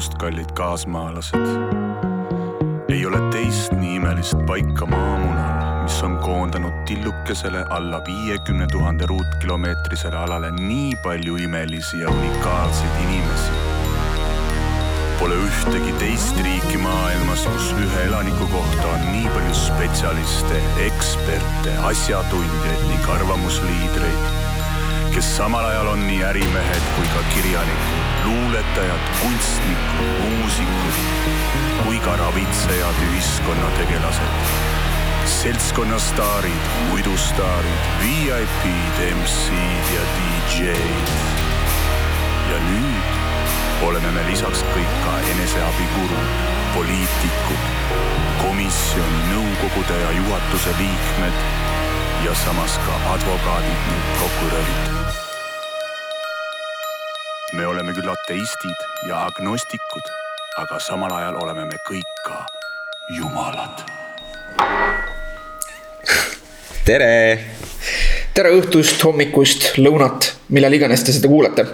õhtust, kallid kaasmaalased. ei ole teist nii imelist paika maamunal, mis on koondanud tillukesele alla viiekümne tuhande ruutkilomeetrisele alale nii palju imelisi ja unikaalseid inimesi. Pole ühtegi teist riiki maailmas, kus ühe elaniku kohta on nii palju spetsialiste, eksperte, asjatundjaid ning arvamusliidreid kes samal ajal on nii ärimehed kui ka kirjanikud, luuletajad, kunstnikud, muusikud kui ka ravitsejad, ühiskonnategelased. seltskonnastaarid, muidustaarid, VIP-d, MC-d ja DJ-d. ja nüüd oleme me lisaks kõik ka eneseabigurud, poliitikud, komisjoni, nõukogude ja juhatuse liikmed ja samas ka advokaadid ning prokurörid oleme küll ateistid ja agnostikud, aga samal ajal oleme me kõik ka jumalad. tere. tere õhtust, hommikust, lõunat, millal iganes te seda kuulate.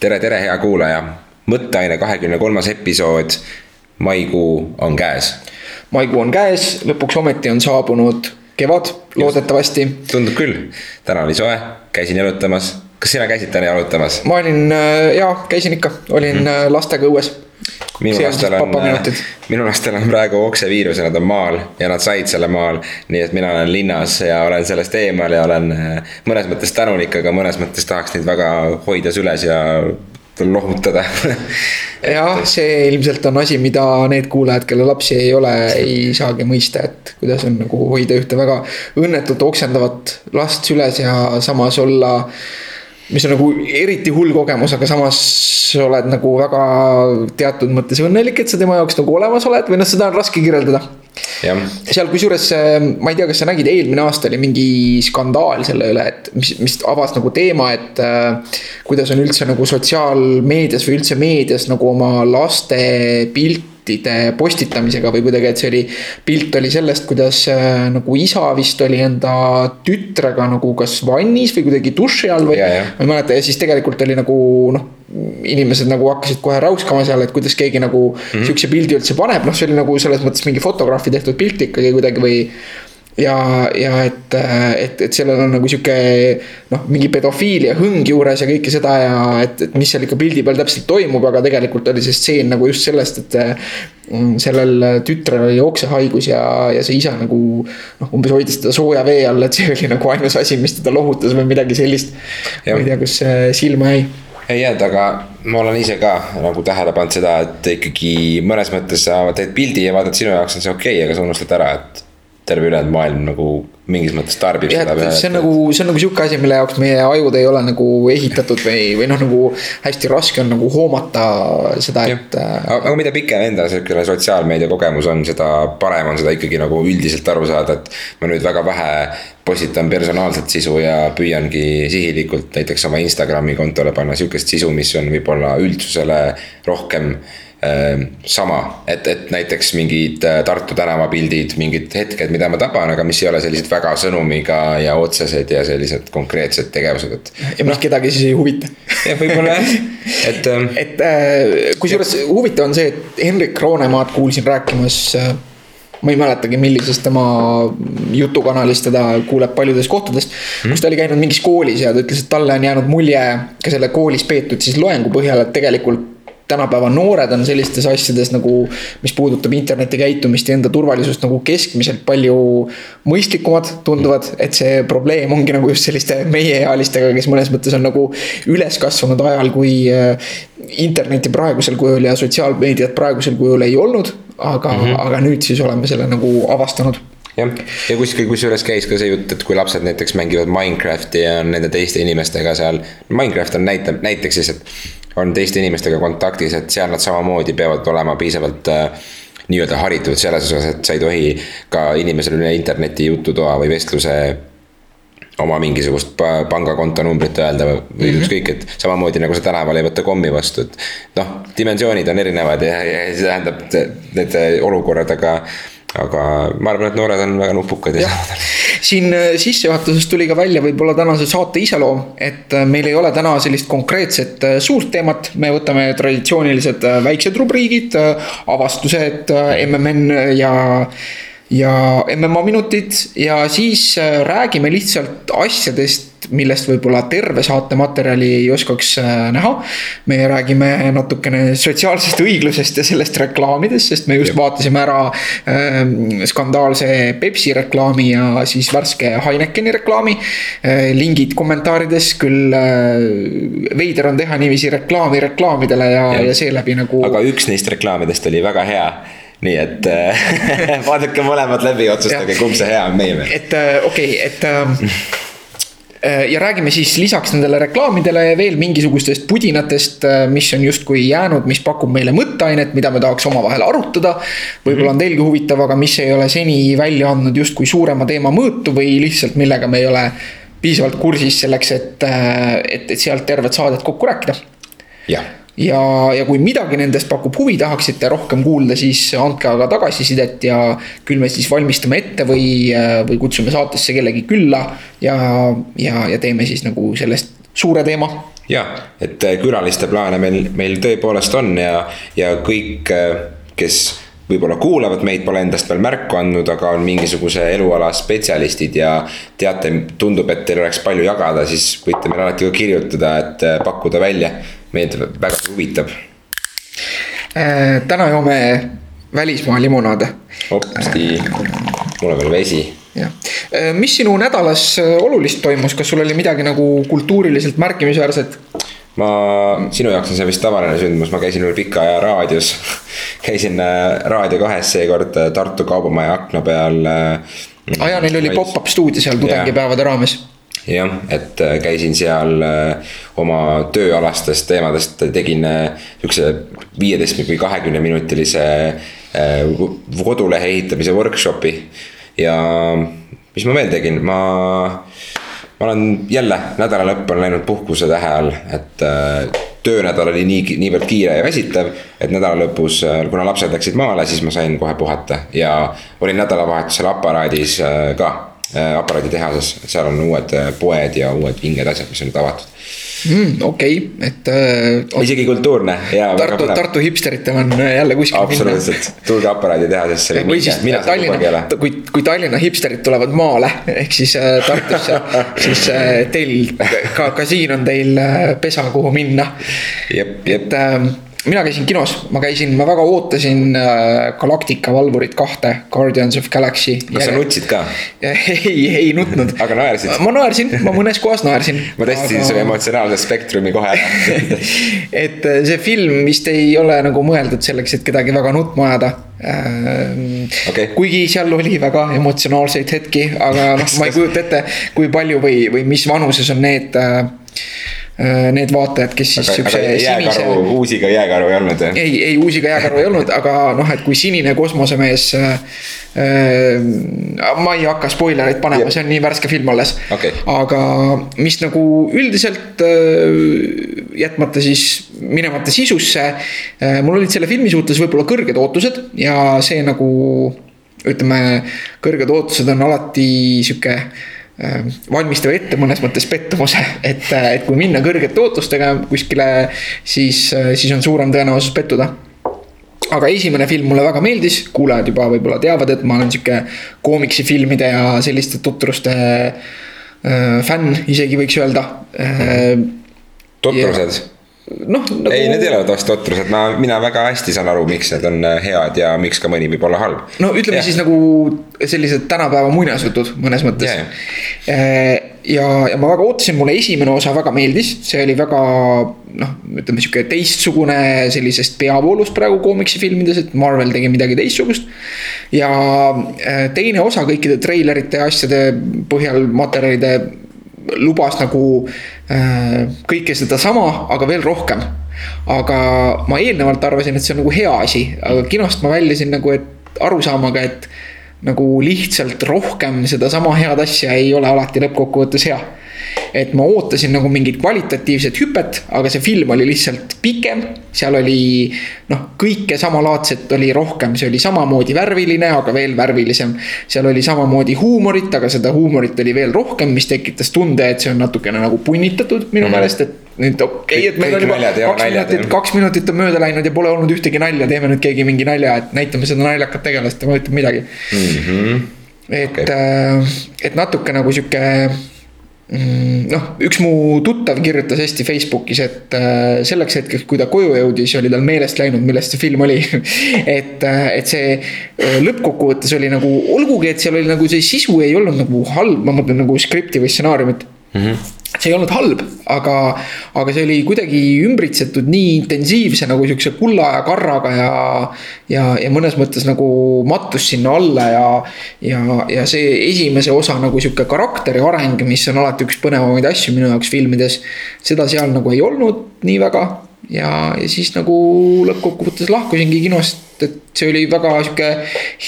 tere, tere, hea kuulaja. mõtteaine kahekümne kolmas episood. maikuu on käes. maikuu on käes, lõpuks ometi on saabunud kevad, loodetavasti. tundub küll, täna oli soe, käisin jalutamas kas sina käisid täna jalutamas? ma olin, äh, jaa, käisin ikka, olin mm lastega õues. minu lastel on, äh, minu lastel on praegu okseviirus ja nad on maal ja nad said selle maal. nii et mina olen linnas ja olen sellest eemal ja olen mõnes mõttes tänulik, aga mõnes mõttes tahaks neid väga hoida süles ja lohutada jah, see ilmselt on asi, mida need kuulajad, kelle lapsi ei ole, ei saagi mõista, et kuidas on nagu hoida ühte väga õnnetut oksendavat last süles ja samas olla mis on nagu eriti hull kogemus, aga samas oled nagu väga teatud mõttes õnnelik, et sa tema jaoks nagu olemas oled või noh, seda on raske kirjeldada. seal kusjuures, ma ei tea, kas sa nägid, eelmine aasta oli mingi skandaal selle üle, et mis, mis avas nagu teema, et äh,. kuidas on üldse nagu sotsiaalmeedias või üldse meedias nagu oma laste pilt piltide postitamisega või kuidagi, et see oli. pilt oli sellest, kuidas äh, nagu isa vist oli enda tütrega nagu kas vannis või kuidagi duši all või. ma ei mäleta ja siis tegelikult oli nagu noh inimesed nagu hakkasid kohe räuskama seal, et kuidas keegi nagu mm -hmm. sihukese pildi üldse paneb, noh, see oli nagu selles mõttes mingi fotograafi tehtud pilt ikkagi kuidagi või ja, ja et, et, et sellel on nagu sihuke noh, mingi pedofiilia hõng juures ja kõike seda ja et, et mis seal ikka pildi peal täpselt toimub, aga tegelikult oli see stseen nagu just sellest, et. Mm, sellel tütrel oli oksehaigus ja, ja see isa nagu noh, umbes hoidis teda sooja vee all, et see oli nagu ainus asi, mis teda lohutas või midagi sellist. ma ei tea, kus silma jäi ei jäänud, aga ma olen ise ka nagu tähele pannud seda, et ikkagi mõnes mõttes sa teed pildi ja vaatad, sinu jaoks on see okei okay,, aga sa unustad ära, et terve ülejäänud maailm nagu mingis mõttes tarbib ja, seda. see on nagu, see on nagu sihuke asi, mille jaoks meie ajud ei ole nagu ehitatud või, või noh, nagu hästi raske on nagu hoomata seda, et. Äh, aga mida pikem enda sihukene sotsiaalmeedia kogemus on, seda parem on seda ikkagi nagu üldiselt aru saada, et. ma nüüd väga vähe postitan personaalset sisu ja püüangi sihilikult näiteks oma Instagrami kontole panna sihukest sisu, mis on võib-olla üldsusele rohkem sama, et, et näiteks mingid äh, Tartu tänavapildid, mingid hetked, mida ma taban, aga mis ei ole sellised väga sõnumiga ja otsesed ja sellised konkreetsed tegevused, et. ja mis no, kedagi siis ei huvita. jah, võib-olla jah, et. Ähm, et äh, kusjuures huvitav on see, et Henrik Roonemaad kuulsin rääkimas äh, ma ei mäletagi, millisest tema jutukanalist teda kuuleb paljudest kohtadest mm.. kus ta oli käinud mingis koolis ja ta ütles, et talle on jäänud mulje ka selle koolis peetud siis loengu põhjal, et tegelikult tänapäeva noored on sellistes asjades nagu, mis puudutab interneti käitumist ja enda turvalisust nagu keskmiselt palju mõistlikumad tunduvad. et see probleem ongi nagu just selliste meieealistega, kes mõnes mõttes on nagu üles kasvanud ajal, kui äh, internetti praegusel kujul ja sotsiaalmeediat praegusel kujul ei olnud. aga mm, -hmm. aga nüüd siis oleme selle nagu avastanud jah, ja kuskil kusjuures käis ka see jutt, et kui lapsed näiteks mängivad Minecrafti ja on nende teiste inimestega seal. Minecraft on näite, näiteks siis, et on teiste inimestega kontaktis, et seal nad samamoodi peavad olema piisavalt äh, nii-öelda haritud selles osas, et sa ei tohi ka inimesele üle interneti jututoa või vestluse oma mingisugust pangakonto numbrit öelda või mm -hmm. ükskõik, et samamoodi nagu sa tänaval ei võta kommi vastu, et. noh, dimensioonid on erinevad ja, ja see tähendab need olukorrad, aga aga ma arvan, et noored on väga nupukad ja. siin äh, sissejuhatuses tuli ka välja võib-olla tänase saate iseloom, et äh, meil ei ole täna sellist konkreetset äh, suurt teemat, me võtame traditsioonilised väiksed rubriigid, avastused, MMN ja ja MMA minutid ja siis räägime lihtsalt asjadest millest võib-olla terve saate materjali ei oskaks äh, näha. me räägime natukene sotsiaalsest õiglusest ja sellest reklaamidest, sest me just Jep. vaatasime ära äh, skandaalse Pepsi reklaami ja siis värske Heinekeni reklaami äh,. lingid kommentaarides, küll äh, veider on teha niiviisi reklaami reklaamidele ja, ja, ja seeläbi nagu. aga üks neist reklaamidest oli väga hea nii et äh, vaadake mõlemad läbi, otsustage, kumb see hea on meie meelest. et äh, okei okay,, et äh, Äh, ja räägime siis lisaks nendele reklaamidele veel mingisugustest pudinatest, mis on justkui jäänud, mis pakub meile mõtteainet, mida me tahaks omavahel arutada. võib-olla on teilgi huvitav, aga mis ei ole seni välja andnud justkui suurema teema mõõtu või lihtsalt millega me ei ole piisavalt kursis selleks, et, et, et sealt tervet saadet kokku rääkida. jah ja, ja kui midagi nendest pakub huvi, tahaksite rohkem kuulda, siis andke aga tagasisidet ja küll me siis valmistame ette või, või kutsume saatesse kellegi külla ja, ja, ja teeme siis nagu sellest suure teema. ja, et külaliste plaane meil, meil tõepoolest on ja, ja kõik, kes võib-olla kuulavad meid, pole endast veel märku andnud, aga on mingisuguse eluala spetsialistid ja teate, tundub, et teil oleks palju jagada, siis võite meile alati ka kirjutada, et pakkuda välja meid väga huvitab äh,. täna joome välismaa limonaade. hopsti, mul on veel vesi jah, äh, mis sinu nädalas äh, olulist toimus, kas sul oli midagi nagu kultuuriliselt märkimisväärset? Ma, sinu jaoks on see vist tavaline sündmus, ma käisin üle pika aja raadios käisin äh, Raadio kahes seekord Tartu Kaubamaja akna peal. aa jaa, neil oli pop-up stuudio seal tudengipäevade raames jah, et äh, käisin seal äh, oma tööalastest teemadest, tegin äh, sihukese viieteist või kahekümne minutilise kodulehe ehitamise workshop'i. ja mis ma veel tegin, ma, ma olen jälle nädala lõpp on läinud puhkuse tähe all, et töönädal oli nii, niivõrd kiire ja väsitav, et nädala lõpus, kuna lapsed läksid maale, siis ma sain kohe puhata. Ja olin nädalavahetusel aparaadis ka Äh, aparaaditehases, seal on uued äh, poed ja uued vinged asjad, mis on nüüd avatud mm,. okei okay., et äh,. isegi kultuurne ja. Tartu, Tartu hipsteritel on äh, jälle kuskil. absoluutselt, tulge aparaaditehasesse. või siis Tallinna, kui, kui Tallinna hipsterid tulevad maale ehk siis äh, Tartusse siis äh, teil ka, ka siin on teil äh, pesa, kuhu minna. et äh, mina käisin kinos, ma käisin, ma väga ootasin äh, Galactica valvurit kahte, Guardians of Galaxy. kas sa nutsid ka? ei, ei nutnud aga naersid? ma naersin, ma mõnes kohas naersin. ma testisin aga... su emotsionaalse spektrumi kohe ära et äh, see film vist ei ole nagu mõeldud selleks, et kedagi väga nutma ajada äh, okay.. kuigi seal oli väga emotsionaalseid hetki, aga noh, ma ei kujuta ette, kui palju või, või mis vanuses on need Äh, need vaatajad, kes siis siukse sinise. uusiga jääkaru ei olnud jah? ei, ei uusiga jääkaru ei olnud, aga noh, et kui sinine kosmosemees äh,. ma ei hakka spoilereid panema, see on nii värske film alles okay.. aga mis nagu üldiselt äh, jätmata siis minemata sisusse äh,. mul olid selle filmi suhtes võib-olla kõrged ootused ja see nagu ütleme, kõrged ootused on alati sihuke Äh, valmistab ette mõnes mõttes pettumuse, et, äh, et kui minna kõrgete ootustega kuskile, siis, äh, siis on suurem tõenäosus pettuda aga esimene film mulle väga meeldis, kuulajad juba võib-olla teavad, et ma olen sihuke koomiksifilmide ja selliste tutruste äh, fänn, isegi võiks öelda äh,. tutrused? Noh nagu.... ei, need ei ole vast totrused, ma, mina väga hästi saan aru, miks need on äh, head ja miks ka mõni võib olla halb. no ütleme ja. siis nagu sellised tänapäeva muinasjutud mõnes mõttes. Äh, ja, ja ma väga ootasin, mulle esimene osa väga meeldis, see oli väga noh, ütleme sihuke teistsugune sellisest peavoolust praegu koomiksifilmides, et Marvel tegi midagi teistsugust. ja äh, teine osa kõikide treilerite ja asjade põhjal materjalide lubas nagu äh, kõike sedasama, aga veel rohkem. aga ma eelnevalt arvasin, et see on nagu hea asi, aga kinost ma väljusin nagu, et arusaamaga, et nagu lihtsalt rohkem sedasama head asja ei ole alati lõppkokkuvõttes hea et ma ootasin nagu mingit kvalitatiivset hüpet, aga see film oli lihtsalt pikem. seal oli noh, kõike samalaadset oli rohkem, see oli samamoodi värviline, aga veel värvilisem. seal oli samamoodi huumorit, aga seda huumorit oli veel rohkem, mis tekitas tunde, et see on natukene nagu punnitatud minu mm -hmm. meelest, et nüüd okei okay,, et meil on juba kaks minutit, kaks minutit on mööda läinud ja pole olnud ühtegi nalja, teeme nüüd keegi mingi nalja, et näitame seda naljakat tegelast ja ma ütlen midagi mm. -hmm. et okay., äh, et natuke nagu sihuke noh, üks mu tuttav kirjutas hästi Facebookis, et äh, selleks hetkeks, kui ta koju jõudis, oli tal meelest läinud, millest see film oli et, äh, et see lõppkokkuvõttes oli nagu, olgugi, et seal oli nagu see sisu ei olnud nagu halb, ma mõtlen nagu skripti või stsenaariumit mm. -hmm see ei olnud halb, aga, aga see oli kuidagi ümbritsetud nii intensiivse nagu sihukese kulla ja karraga ja. ja, ja mõnes mõttes nagu mattus sinna alla ja, ja, ja see esimese osa nagu sihuke karakteri areng, mis on alati üks põnevamaid asju minu jaoks filmides. seda seal nagu ei olnud nii väga ja, ja siis nagu lõppkokkuvõttes lahkusingi kinost et see oli väga sihuke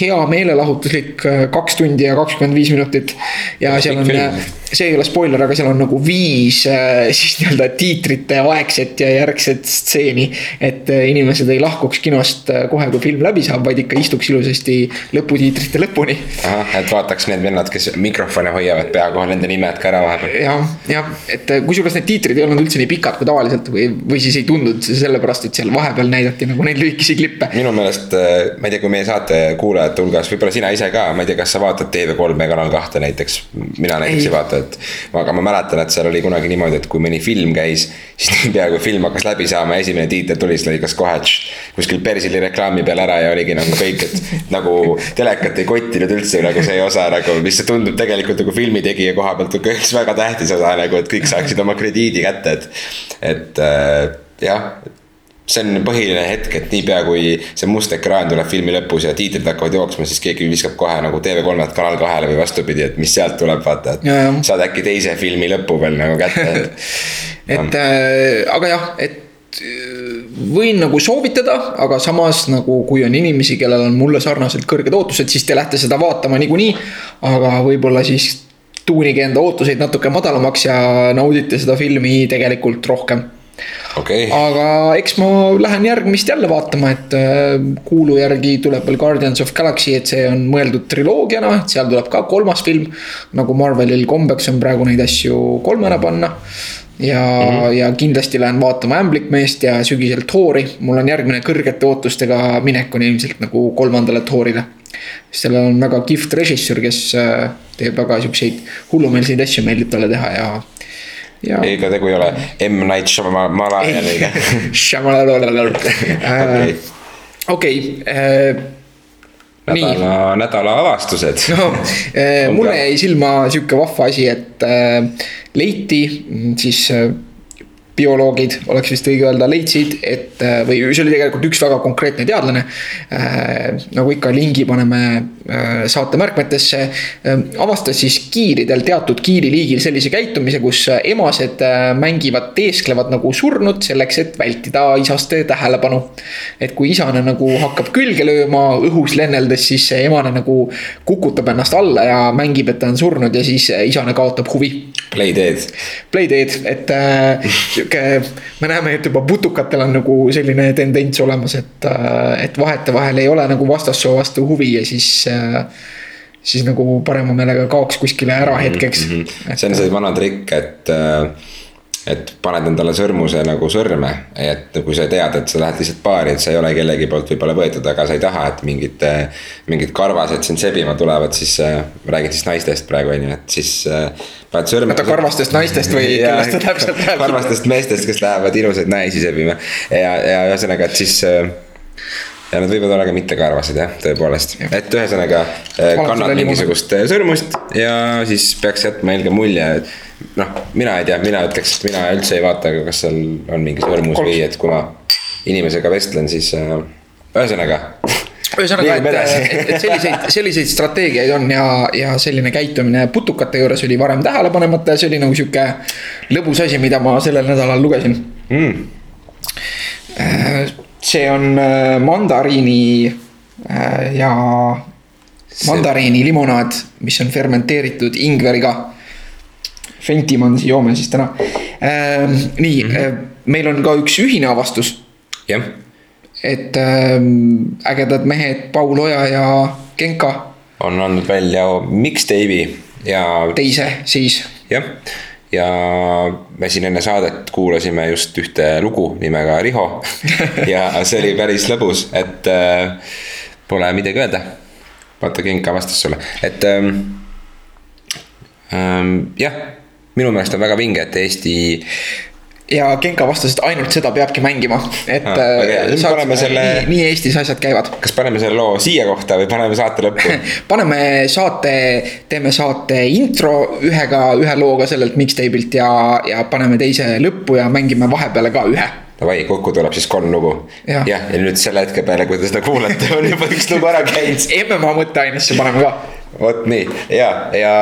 hea meelelahutuslik äh, kaks tundi ja kakskümmend viis minutit. ja seal on, äh, see ei ole spoiler, aga seal on nagu viis äh, siis nii-öelda tiitrite aegset ja järgset stseeni. et inimesed ei lahkuks kinost kohe, kui film läbi saab, vaid ikka istuks ilusasti lõputiitrite lõpuni. ahah, et vaataks need vennad, kes mikrofone hoiavad pea kohal, nende nimed ka ära vahepeal. jah, jah, et kusjuures need tiitrid ei olnud üldse nii pikad kui tavaliselt või, või siis ei tundunud sellepärast, et seal vahepeal näidati nagu neid lühikesi klippe. minu meelest meelest, äh, ma ei tea, kui meie saate kuulajate hulgas, võib-olla sina ise ka, ma ei tea, kas sa vaatad TV3 ja Kanal kahte näiteks. mina näiteks ei, ei vaata, et. aga ma mäletan, et seal oli kunagi niimoodi, et kui mõni film käis, siis niipea kui film hakkas läbi saama, esimene tiitel tuli, siis lõikas kohe kuskil Persili reklaami peal ära ja oligi nagu kõik, et nagu telekat ei kottinud üldse nagu see osa nagu, mis tundub tegelikult nagu filmitegija koha pealt nagu üks väga tähtis osa nagu, et kõik saaksid oma krediidi kätte, et. et äh, jah, see on põhiline hetk, et niipea kui see must ekraan tuleb filmi lõpus ja tiitrid hakkavad jooksma, siis keegi viskab kohe nagu TV3-lt Kanal kahele või vastupidi, et mis sealt tuleb, vaata, et. saad äkki teise filmi lõpu veel nagu kätte et et äh, aga jah, et äh, võin nagu soovitada, aga samas nagu, kui on inimesi, kellel on mulle sarnaselt kõrged ootused, siis te lähete seda vaatama niikuinii. aga võib-olla siis tuunige enda ootuseid natuke madalamaks ja naudite seda filmi tegelikult rohkem okay.. aga eks ma lähen järgmist jälle vaatama, et äh, kuulu järgi tuleb veel Guardians of Galaxy, et see on mõeldud triloogiana, et seal tuleb ka kolmas film. nagu Marvelil kombeks on praegu neid asju kolmena panna ja mm, -hmm. ja kindlasti lähen vaatama Ämblikmeest ja sügisel Thori. mul on järgmine kõrgete ootustega minek on ilmselt nagu kolmandale Thorile. sellel on väga kihvt režissöör, kes äh, teeb väga siukseid hullumeelseid asju, meeldib talle teha ja ega tegu ei ole M. Night Shyamalaniga. okei, okei äh, nädala, nädala avastused. No, äh, mulle jäi silma sihuke vahva asi, et äh, leiti siis äh, bioloogid, oleks vist õige öelda, leidsid, et äh, või see oli tegelikult üks väga konkreetne teadlane. Äh, nagu ikka, lingi paneme äh, saate märkmetesse. avastas siis kiiridel, teatud kiiriliigil sellise käitumise, kus emased mängivad, teesklevad nagu surnud selleks, et vältida isaste tähelepanu. et kui isane nagu hakkab külge lööma õhus lenneldes, siis see emane nagu kukutab ennast alla ja mängib, et ta on surnud ja siis isane kaotab huvi. Playdead. Playdead, et sihuke, me näeme, et juba putukatel on nagu selline tendents olemas, et, äh, et vahetevahel ei ole nagu vastassoo vastu huvi ja siis äh, siis nagu parema meelega kaoks kuskile ära hetkeks mm. -hmm. see on see vana trikk, et äh, et paned endale sõrmuse nagu sõrme, et kui sa tead, et sa lähed lihtsalt baari, et sa ei ole kellegi poolt võib-olla võetud, aga sa ei taha, et mingid. mingid karvased sind sebima tulevad, siis äh, räägid siis naistest praegu on ju, et siis äh,. paned sõrme. oota, karvastest naistest või kellest ta täpselt räägib? karvastest meestest, kes lähevad ilusaid naisi sebima ja, ja ühesõnaga, et siis äh, ja nad võivad olla ka mittekarvased jah, tõepoolest, et ühesõnaga äh, kannad mingisugust äh, sõrmust ja siis peaks jätma helge mulje, et noh, mina ei tea, mina ütleks, et mina üldse ei vaata, kas seal on mingi sõrmus või et kui ma inimesega vestlen, siis äh, ühesõnaga. Ühesõnaga, et, et, et selliseid, selliseid strateegiaid on ja, ja selline käitumine putukate juures oli varem tähele panemata ja see oli nagu sihuke lõbus asi, mida ma sellel nädalal lugesin. Mm.. see on äh, mandariini äh, ja mandariini limonaad, mis on fermenteeritud ingveriga Fentimansi joome siis täna äh,. nii mm, -hmm. meil on ka üks ühine avastus, jah, et äh, ägedad mehed Paul Oja ja Genka on andnud välja mixtape'i ja teise siis. jah, ja me siin enne saadet kuulasime just ühte lugu nimega Riho ja see oli päris lõbus, et äh, pole midagi öelda. vaata, Genka vastas sulle, et ähm, ähm, jah, minu meelest on väga vinge, et Eesti ja Genka vastas, et ainult seda peabki mängima, et Ah, äh. Nüüd saaks- paneme selle- nii, nii Eestis asjad käivad. kas paneme selle loo siia kohta või paneme saate lõppu? paneme saate, teeme saate intro ühega, ühe looga sellelt mixtape'ilt ja, ja paneme teise lõppu ja mängime vahepeale ka ühe. Davai, kokku tuleb siis kolm lugu. Jah. ja nüüd selle hetke peale, kui te seda kuulate, on juba üks lugu ära käinud. MMA mõtteainesse paneme ka. Vot nii ja, ja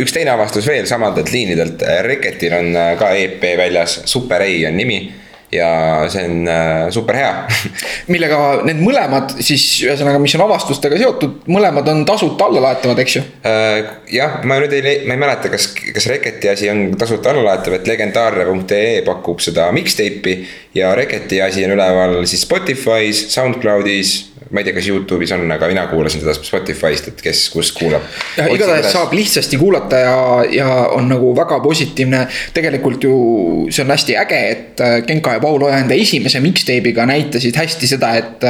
üks teine avastus veel samadelt liinidelt, Reketil on äh, ka EP väljas, Super A on nimi ja see on äh, super hea. millega need mõlemad siis ühesõnaga, mis on avastustega seotud, mõlemad on tasuta allalaetavad, eks ju. Äh, jah, ma nüüd ei, ma ei mäleta, kas, kas Reketi asi on tasuta allalaetav, et legendaarne.ee pakub seda mixtape'i ja Reketi asi on üleval siis Spotify's, SoundCloud'is, ma ei tea, kas Youtube'is on, aga mina kuulasin seda Spotify'st, et kes kust kuulab. igatahes saab lihtsasti kuulata ja, ja on nagu väga positiivne. tegelikult ju see on hästi äge, et Genka ja Paul Oja enda esimese mixtape'iga näitasid hästi seda, et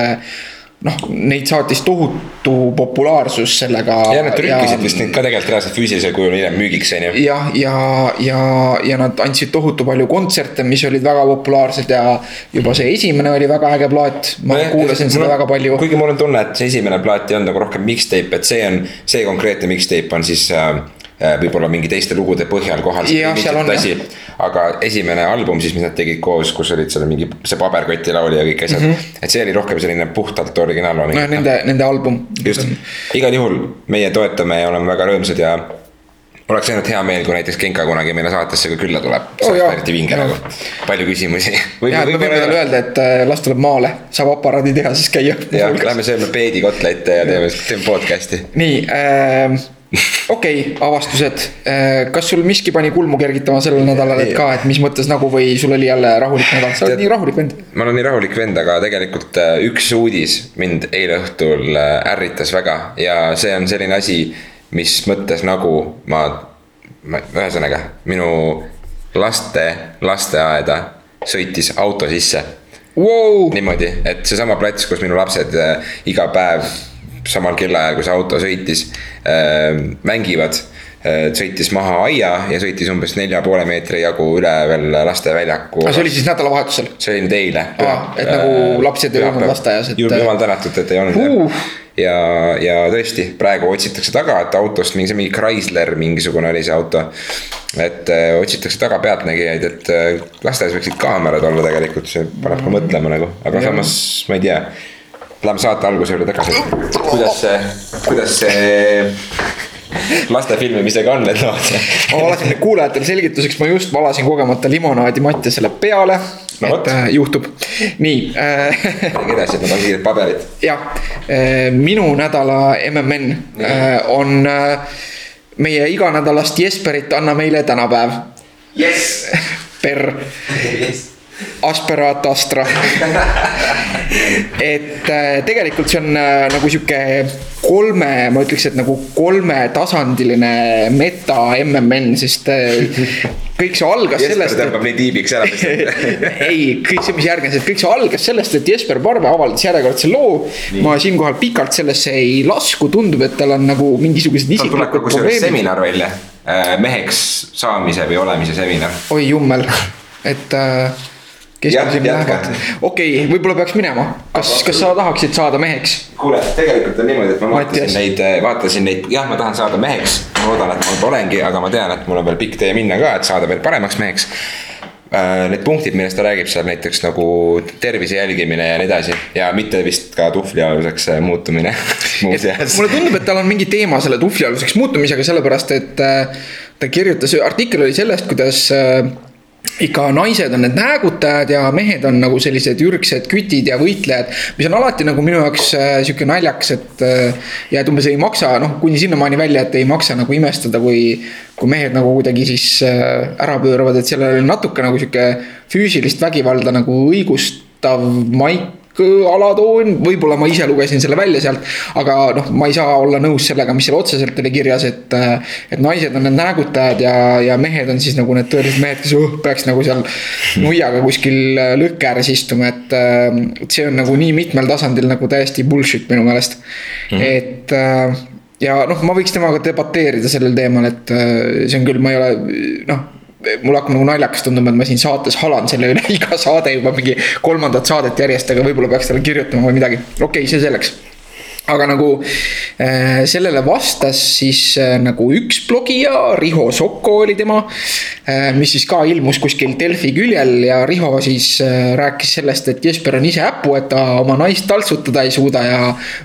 noh, neid saatis tohutu populaarsus sellega. ja nad trükkisid vist neid ka tegelikult reaalselt füüsilisel kujul hiljem müügiks, on ju. jah, ja, ja, ja, ja nad andsid tohutu palju kontserte, mis olid väga populaarsed ja juba see esimene oli väga äge plaat. ma Nojah, kuulasin seda väga palju. kuigi mul on tunne, et see esimene plaat ei olnud nagu rohkem mixtape, et see on, see konkreetne mixtape on siis äh, võib-olla mingi teiste lugude põhjal kohal. Aga esimene album siis, mis nad tegid koos, kus olid seal mingi see paberkoti laul ja kõik asjad mm, -hmm. et see oli rohkem selline puhtalt originaallooming no nende, nende album. just, igal juhul meie toetame ja oleme väga rõõmsad ja oleks ainult hea meel, kui näiteks Genka kunagi meile saatesse ka külla tuleb. see Oh oleks jaa. eriti vinge nagu, palju küsimusi. ja, et me võime talle öelda, et äh, las tuleb maale, saab aparaaditehases käia. jah, lähme sööme peedikotlette ja teeme, teeme podcast'i. nii äh,, okei okay,, avastused äh,. kas sul miski pani kulmu kergitama sellel nädalal, et ka, et mis mõttes nagu või sul oli jälle rahulik nädal, sa oled nii rahulik vend. ma olen nii rahulik vend, aga tegelikult äh, üks uudis mind eile õhtul äh, ärritas väga ja see on selline asi, mis mõttes nagu ma, ma, ühesõnaga minu laste lasteaeda sõitis auto sisse Wow. niimoodi, et seesama plats, kus minu lapsed iga päev samal kellaajal, kui see auto sõitis äh,, mängivad äh,. sõitis maha aia ja sõitis umbes nelja poole meetri jagu üle veel lasteväljaku. aga see oli siis nädalavahetusel? see oli nüüd eile. Aa, et nagu lapsed ei olnud lasteaias, et- jumal tänatud, et ei olnud jah ja, ja tõesti, praegu otsitakse taga, et autost mingi, see mingi Chrysler mingisugune oli see auto. et äh, otsitakse taga pealtnägijaid, et äh, lasteaias võiksid kaamerad olla tegelikult, see paneb ka mõtlema nagu, aga Jah. samas ma ei tea. Läheme saate alguse juurde tagasi, kuidas see, kuidas see laste filmimisega on need lood? ma valasin kuulajatele selgituseks, ma just valasin kogemata limonaadi Mattiasele peale No et äh, juhtub, nii äh,. edasi, et ma tahan kiired paberid. jah, minu nädala MMN äh, on äh, meie iganädalast Jesperit Anna meile tänapäev. jess. Per Asperaat Astra. et äh, tegelikult see on äh, nagu sihuke kolme, ma ütleks, et nagu kolmetasandiline meta MMN, sest äh, kõik see algas Jesper sellest, tõmbab nii tiibiks ära. ei, kõik see, mis järgnes, et kõik see algas sellest, et Jesper Parve avaldas järjekordse loo. ma siinkohal pikalt sellesse ei lasku, tundub, et tal on nagu mingisugused isiklikud probleemid. seminar välja, meheks saamise või olemise seminar. oi jummel, et äh, kes Jah, mul sinna jätka. lähevad, okei okay,, võib-olla peaks minema, kas, kas sa tahaksid saada meheks? kuule, tegelikult on niimoodi, et ma Mattias. vaatasin neid, vaatasin neid, jah, ma tahan saada meheks. ma loodan, et ma olengi, aga ma tean, et mul on veel pikk tee minna ka, et saada veel paremaks meheks. Need punktid, millest ta räägib seal näiteks nagu tervise jälgimine ja nii edasi ja mitte vist ka tuhvlialuseks äh, muutumine muuseas. mulle tundub, et tal on mingi teema selle tuhvlialuseks muutumisega, sellepärast et äh, ta kirjutas, artikkel oli sellest, kuidas äh, ikka naised on need näägutajad ja mehed on nagu sellised ürgsed kütid ja võitlejad. mis on alati nagu minu jaoks äh, sihuke naljakas, et äh, ja et umbes ei maksa, noh, kuni sinnamaani välja, et ei maksa nagu imestada, kui. kui mehed nagu kuidagi siis äh, ära pööravad, et sellel on natuke nagu sihuke füüsilist vägivalda nagu õigustav maik alatoon, võib-olla ma ise lugesin selle välja sealt. aga noh, ma ei saa olla nõus sellega, mis seal otseselt oli kirjas, et, et naised on need näägutajad ja, ja mehed on siis nagu need tõelised mehed, kes uh, peaks nagu seal nuiaga kuskil lõkke ääres istuma, et. et see on nagu nii mitmel tasandil nagu täiesti bullshit minu meelest mm, -hmm. et ja noh, ma võiks temaga debateerida sellel teemal, et see on küll, ma ei ole noh mul hakkab nagu naljakas tunduma, et ma siin saates halan selle üle iga saade juba mingi kolmandat saadet järjest, aga võib-olla peaks talle kirjutama või midagi, okei okay,, see selleks aga nagu äh, sellele vastas siis äh, nagu üks blogija, Riho Sokko oli tema äh,. mis siis ka ilmus kuskil Delfi küljel ja Riho siis rääkis sellest, et Jesper on ise äpu, et ta oma naist taltsutada ei suuda ja.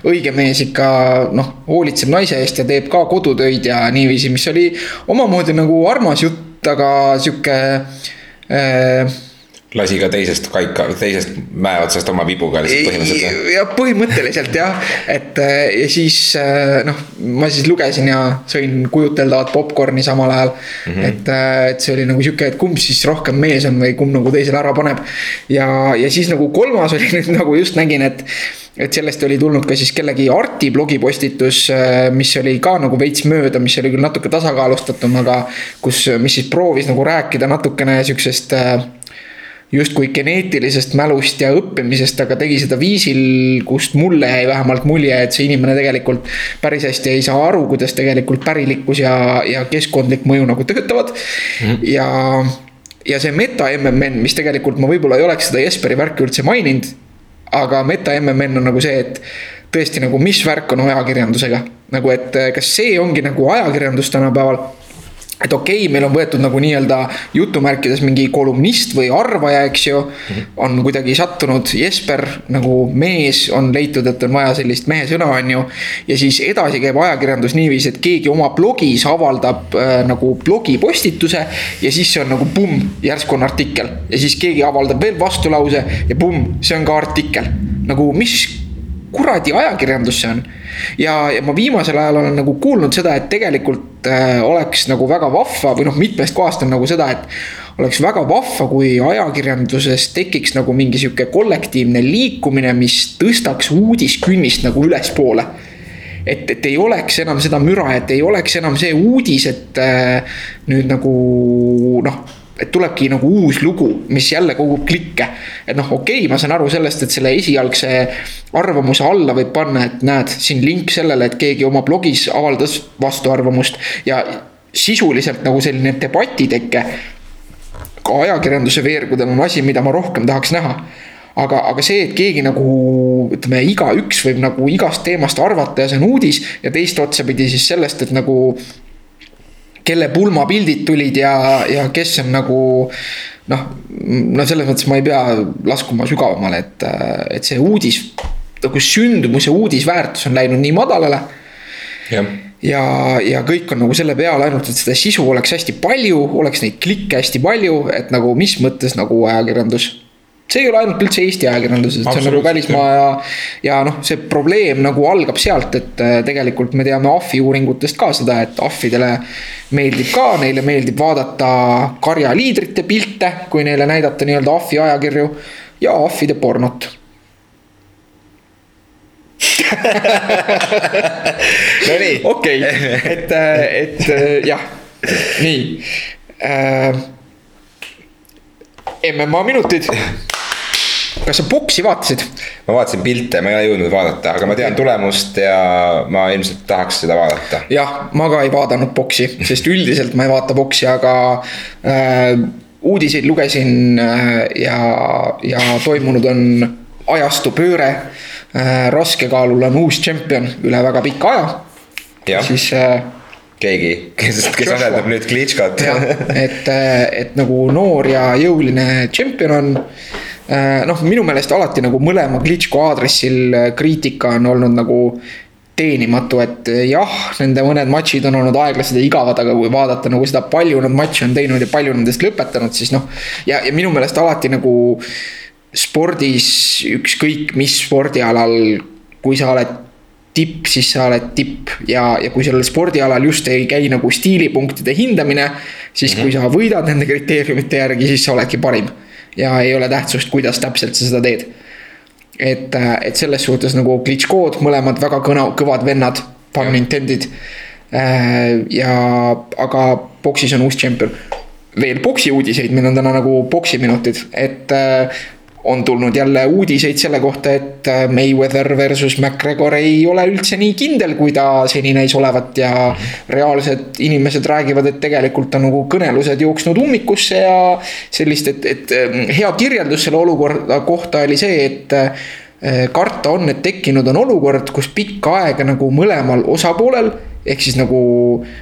õige mees ikka noh, hoolitseb naise eest ja teeb ka kodutöid ja niiviisi, mis oli omamoodi nagu armas jutt aga sihuke äh, lasi ka teisest kaika, teisest mäe otsast oma vibuga lihtsalt põhimõtteliselt. ja põhimõtteliselt jah, et äh, ja siis äh, noh, ma siis lugesin ja sõin kujuteldavat popkorni samal ajal mm. -hmm. et, äh, et see oli nagu sihuke, et kumb siis rohkem mees on või kumb nagu teisele ära paneb. ja, ja siis nagu kolmas oli nüüd nagu just nägin, et et sellest oli tulnud ka siis kellegi Arti blogipostitus, äh, mis oli ka nagu veits mööda, mis oli küll natuke tasakaalustatum, aga kus, mis siis proovis nagu rääkida natukene sihukesest äh, justkui geneetilisest mälust ja õppimisest, aga tegi seda viisil, kust mulle jäi vähemalt mulje, et see inimene tegelikult päris hästi ei saa aru, kuidas tegelikult pärilikkus ja, ja keskkondlik mõju nagu töötavad mm. -hmm. ja, ja see meta MMN, mis tegelikult ma võib-olla ei oleks seda Jesperi värki üldse maininud aga meta MMN on nagu see, et tõesti nagu, mis värk on ajakirjandusega. nagu, et eh, kas see ongi nagu ajakirjandus tänapäeval et okei okay,, meil on võetud nagu nii-öelda jutumärkides mingi kolumnist või arvaja, eks ju mm. -hmm. on kuidagi sattunud Jesper nagu mees, on leitud, et on vaja sellist mehesõna, on ju. ja siis edasi käib ajakirjandus niiviisi, et keegi oma blogis avaldab äh, nagu blogipostituse. ja siis see on nagu pumm, järsku on artikkel ja siis keegi avaldab veel vastulause ja pumm, see on ka artikkel. nagu mis kuradi ajakirjandus see on. ja, ja ma viimasel ajal olen nagu kuulnud seda, et tegelikult äh, oleks nagu väga vahva või noh, mitmest kohast on nagu seda, et oleks väga vahva, kui ajakirjanduses tekiks nagu mingi sihuke kollektiivne liikumine, mis tõstaks uudiskünnist nagu ülespoole et, et ei oleks enam seda müra, et ei oleks enam see uudis, et äh, nüüd nagu noh et tulebki nagu uus lugu, mis jälle kogub klikke. et noh, okei okay,, ma saan aru sellest, et selle esialgse arvamuse alla võib panna, et näed, siin link sellele, et keegi oma blogis avaldas vastuarvamust ja sisuliselt nagu selline debatiteke. ka ajakirjanduse veergudel on asi, mida ma rohkem tahaks näha aga, aga see, et keegi nagu ütleme, igaüks võib nagu igast teemast arvata ja see on uudis ja teist otsapidi siis sellest, et nagu kelle pulmapildid tulid ja, ja kes on nagu noh, no selles mõttes ma ei pea laskuma sügavamale, et, et see uudis, nagu sündmus ja uudisväärtus on läinud nii madalale. ja, ja, ja kõik on nagu selle peale ainult, et seda sisu oleks hästi palju, oleks neid klikke hästi palju, et nagu mis mõttes nagu ajakirjandus see ei ole ainult üldse Eesti ajakirjanduses, see on nagu välismaa ja. ja noh, see probleem nagu algab sealt, et äh, tegelikult me teame ahvi uuringutest ka seda, et ahvidele meeldib ka, neile meeldib vaadata karjaliidrite pilte, kui neile näidata nii-öelda ahvi ajakirju ja ahvide pornot Nonii. okei, et, äh, et äh, jah, nii äh,. MMA minutid kas sa boksi vaatasid? ma vaatasin pilte, ma ei ole jõudnud vaadata, aga ma tean tulemust ja ma ilmselt tahaks seda vaadata. jah, ma ka ei vaadanud boksi, sest üldiselt ma ei vaata boksi, aga äh, uudiseid lugesin äh, ja, ja toimunud on ajastu pööre äh,. raskekaalul on uus tšempion üle väga pika aja. siis äh, keegi, kes, kes asendab nüüd Klitškot. et, äh, et nagu noor ja jõuline tšempion on noh, minu meelest alati nagu mõlema Klitschko aadressil äh, kriitika on olnud nagu teenimatu, et jah, nende mõned matšid on olnud aeglased ja igavad, aga kui vaadata nagu seda, palju nad matše on teinud ja palju nendest lõpetanud, siis noh. ja, ja minu meelest alati nagu spordis, ükskõik mis spordialal, kui sa oled tipp, siis sa oled tipp ja, ja kui sellel spordialal just ei käi nagu stiilipunktide hindamine. siis mm -hmm. kui sa võidad nende kriteeriumite järgi, siis sa oledki parim. Ja ei ole tähtsust, kuidas täpselt sa seda teed et, et selles suhtes nagu Klitschkod, mõlemad väga kõna, kõvad vennad, pun intended. Äh, ja, aga boksis on uus tšempion. veel boksi uudiseid, meil on täna nagu boksiminutid, et äh, on tulnud jälle uudiseid selle kohta, et Mayweather versus McGregor ei ole üldse nii kindel, kui ta seni näis olevat ja reaalsed inimesed räägivad, et tegelikult on nagu kõnelused jooksnud ummikusse ja sellist, et, et hea kirjeldus selle olukorra kohta oli see, et karta on, et tekkinud on olukord, kus pikka aega nagu mõlemal osapoolel ehk siis nagu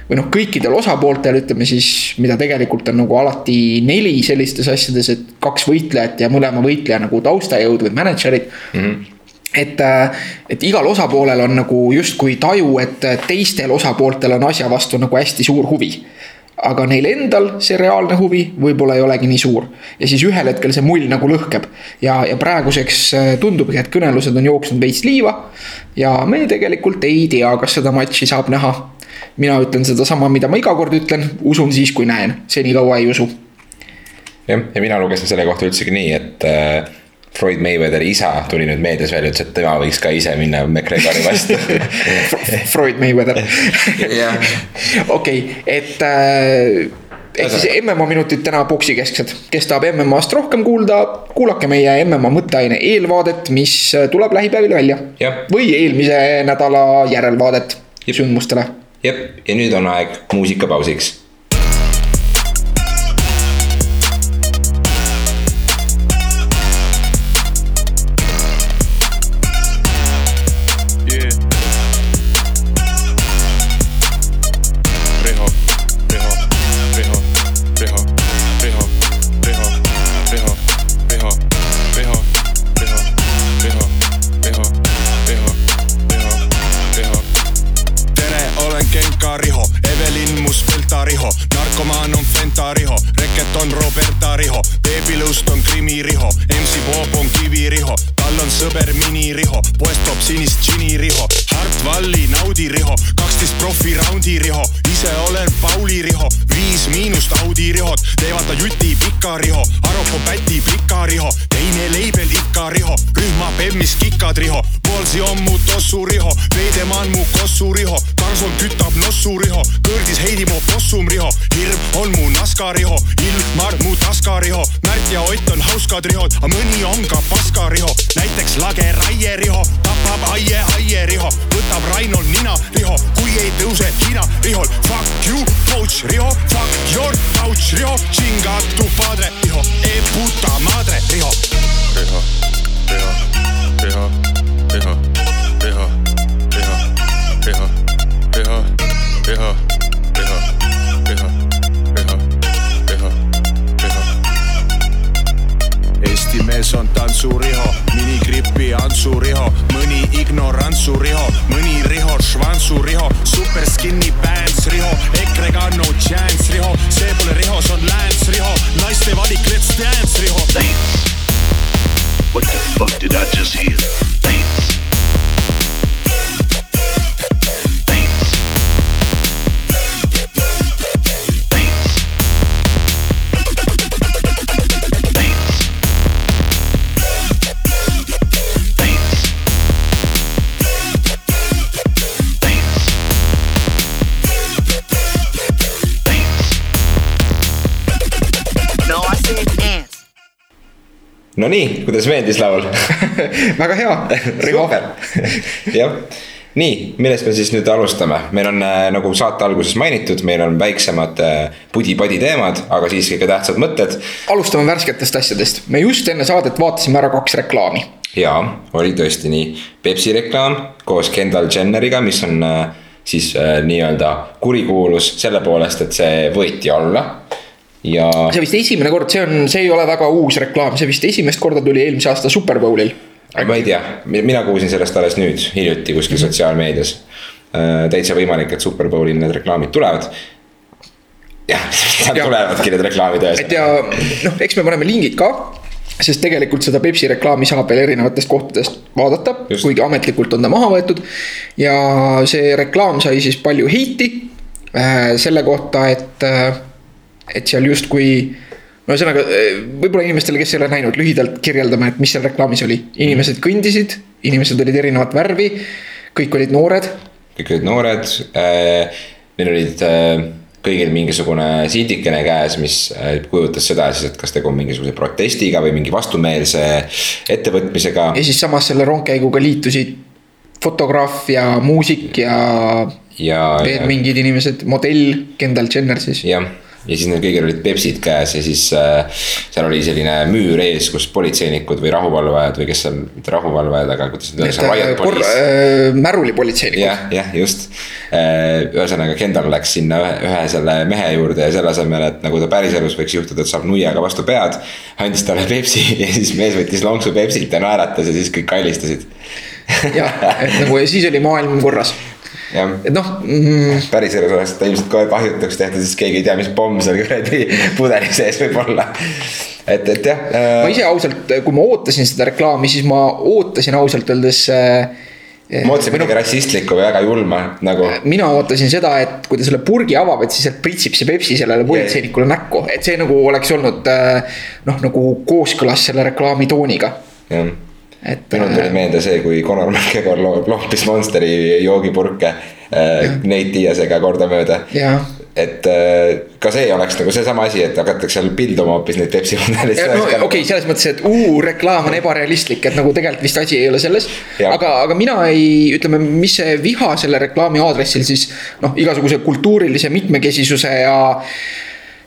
või noh, kõikidel osapooltel ütleme siis, mida tegelikult on nagu alati neli sellistes asjades, et kaks võitlejat ja mõlema võitleja nagu taustajõud või mänedžerid mm. -hmm et, et igal osapoolel on nagu justkui taju, et teistel osapooltel on asja vastu nagu hästi suur huvi aga neil endal see reaalne huvi võib-olla ei olegi nii suur. ja siis ühel hetkel see mull nagu lõhkeb. ja, ja praeguseks äh, tundubki, et kõnelused on jooksnud veits liiva. ja me tegelikult ei tea, kas seda matši saab näha. mina ütlen sedasama, mida ma iga kord ütlen, usun siis, kui näen, senikaua ei usu. jah, ja mina lugesin selle kohta üldsegi nii, et äh Floyd Mayweatheri isa tuli nüüd meedias välja, ütles, et tema võiks ka ise minna McGregori vastu. Floyd Mayweather. Okei, et äh, ehk siis MMA minutid täna poksikesksed, kes tahab MM-ast rohkem kuulda, kuulake meie MMA mõtteaine eelvaadet, mis tuleb lähipäevil välja. või eelmise nädala järelvaadet Jep. sündmustele. jep, ja nüüd on aeg muusikapausiks Nonii, kuidas meeldis laul väga hea, Riho. jah, nii, millest me siis nüüd alustame, meil on äh, nagu saate alguses mainitud, meil on väiksemad äh, pudi-padi teemad, aga siiski ka tähtsad mõtted. alustame värsketest asjadest, me just enne saadet vaatasime ära kaks reklaami. jaa, oli tõesti nii, Pepsi reklaam koos Kendall Jenneriga, mis on äh, siis äh, nii-öelda kurikuulus selle poolest, et see võeti alla ja. see vist esimene kord, see on, see ei ole väga uus reklaam, see vist esimest korda tuli eelmise aasta Superbowlil ma ei tea, mina kuulsin sellest alles nüüd, hiljuti kuskil mm -hmm. sotsiaalmeedias. täitsa võimalik, et Superbowlil need reklaamid tulevad jah, sealt tulevadki need reklaamid ühesõnaga. et ja noh, eks me paneme lingid ka sest tegelikult seda Pepsi reklaami saab veel erinevatest kohtadest vaadata, kuigi ametlikult on ta maha võetud. ja see reklaam sai siis palju heiti äh, selle kohta, et, äh, et seal justkui no ühesõnaga, äh, võib-olla inimestele, kes ei ole näinud, lühidalt kirjeldame, et mis seal reklaamis oli. inimesed kõndisid, inimesed olid erinevat värvi, kõik olid noored. kõik olid noored äh,, neil olid äh kõigil mingisugune sildikene käes, mis kujutas seda siis, et kas tegu on mingisuguse protestiga või mingi vastumeelse ettevõtmisega. ja siis samas selle rongkäiguga liitusid fotograaf ja muusik ja, ja veel mingid inimesed, modell Kendall Jenner siis. jah ja siis neil kõigil olid Pepsid käes ja siis äh, seal oli selline müür ees, kus politseinikud või rahuvalvajad või kes seal, mitte rahuvalvajad, aga kuidas nüüd öeldakse, riot police äh,. märulipolitseinikud. jah, jah, just äh,. ühesõnaga Kendall läks sinna ühe, ühe selle mehe juurde ja selle asemel, et nagu ta päriselus võiks juhtuda, et saab nuiaga vastu pead. andis talle Pepsi ja siis mees võttis lonksu Pepsit ja naeratas ja siis kõik kallistasid jah, et nagu ja siis oli maailm korras et noh mm.... päriselus oleks ta ilmselt kohe kahjutuks tehtud, sest keegi ei tea, mis pomm seal kuradi pudeli sees võib olla. et, et jah äh.... ma ise ausalt, kui ma ootasin seda reklaami, siis ma ootasin ausalt öeldes äh, ma ootasin midagi rassistlikku või väga julma nagu. mina ootasin seda, et kui ta selle purgi avab, et siis sealt pritsib see Pepsi sellele politseinikule näkku, et see nagu oleks olnud äh, noh, nagu kooskõlas selle reklaami tooniga. jah et. minul tuli äh, meelde see, kui Conor McGregor loopis Monsteri joogipurke äh, Nate Diasega kordamööda. et äh, ka see oleks nagu seesama asi, et hakatakse seal pilduma hoopis neid Pepsi mudeleid. no okei okay,, selles mõttes, et uu, reklaam on ebarealistlik, et nagu tegelikult vist asi ei ole selles. aga, aga mina ei, ütleme, mis see viha selle reklaami aadressil siis noh, igasuguse kultuurilise mitmekesisuse ja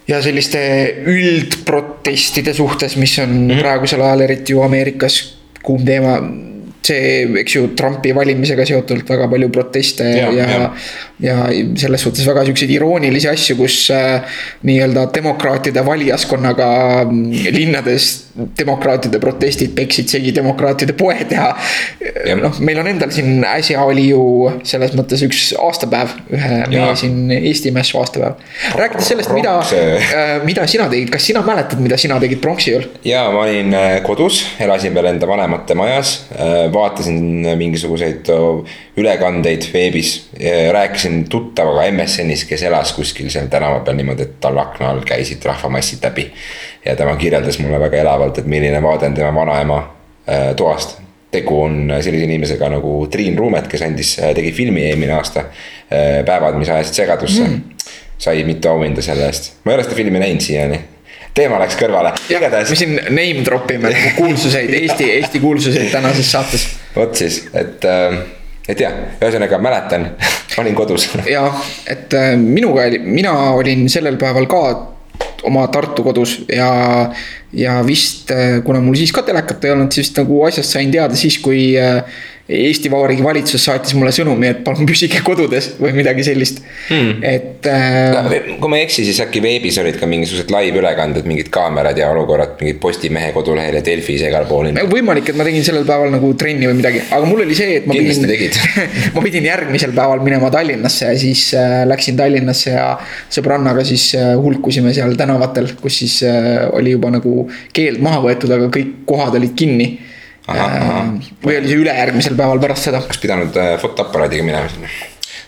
ja selliste üldprotestide suhtes, mis on mm -hmm. praegusel ajal eriti ju Ameerikas kuum teema see, eks ju, Trumpi valimisega seotult väga palju proteste ja, ja, ja, ja selles suhtes väga siukseid iroonilisi asju, kus äh, nii-öelda demokraatide valijaskonnaga mm, linnades demokraatide protestid peksid segi demokraatide poed ja, ja. noh, meil on endal siin äsja oli ju selles mõttes üks aastapäev, ühe meie siin Eesti Mässu aastapäev. rääkides sellest, mida, äh, mida sina tegid, kas sina mäletad, mida sina tegid pronksi ööl? ja ma olin äh, kodus, elasin veel enda vanemate majas äh, vaatasin mingisuguseid ülekandeid veebis. rääkisin tuttavaga MSN-is, kes elas kuskil seal tänava peal niimoodi, et tal akna all käisid rahvamassid läbi. ja tema kirjeldas mulle väga elavalt, et milline vaade on tema vanaema toast tegu on sellise inimesega nagu Triin Ruumet, kes andis, tegi filmi eelmine aasta. päevad, mis ajasid segadusse mm. sai mitu auhinda selle eest, ma ei ole seda filmi näinud siiani teema läks kõrvale. igatahes. me siin name drop ime kuulsuseid, Eesti, Eesti kuulsuseid tänases saates. vot siis, et, äh, et jah, ühesõnaga mäletan olin kodus. jah, et äh, minuga oli, mina olin sellel päeval ka oma Tartu kodus ja, ja vist, äh, kuna mul siis ka telekat ei olnud, siis nagu asjast sain teada siis, kui Eesti Vabariigi valitsus saatis mulle sõnumi, et palun püsige kodudes või midagi sellist hmm., et äh.... kui ma ei eksi, siis äkki veebis olid ka mingisugused live-ülekanded, mingid kaamerad ja olukorrad mingid Postimehe kodulehel ja Delfis ja igal pool. võimalik, et ma tegin sellel päeval nagu trenni või midagi, aga mul oli see, et ma Kindlasti pidin ma pidin järgmisel päeval minema Tallinnasse ja siis äh, läksin Tallinnasse ja sõbrannaga siis äh, hulkusime seal tänavatel, kus siis äh, oli juba nagu keeld maha võetud, aga kõik kohad olid kinni Äh, või oli see ülejärgmisel päeval pärast seda? oleks pidanud äh, fotoaparaadiga minema sinna,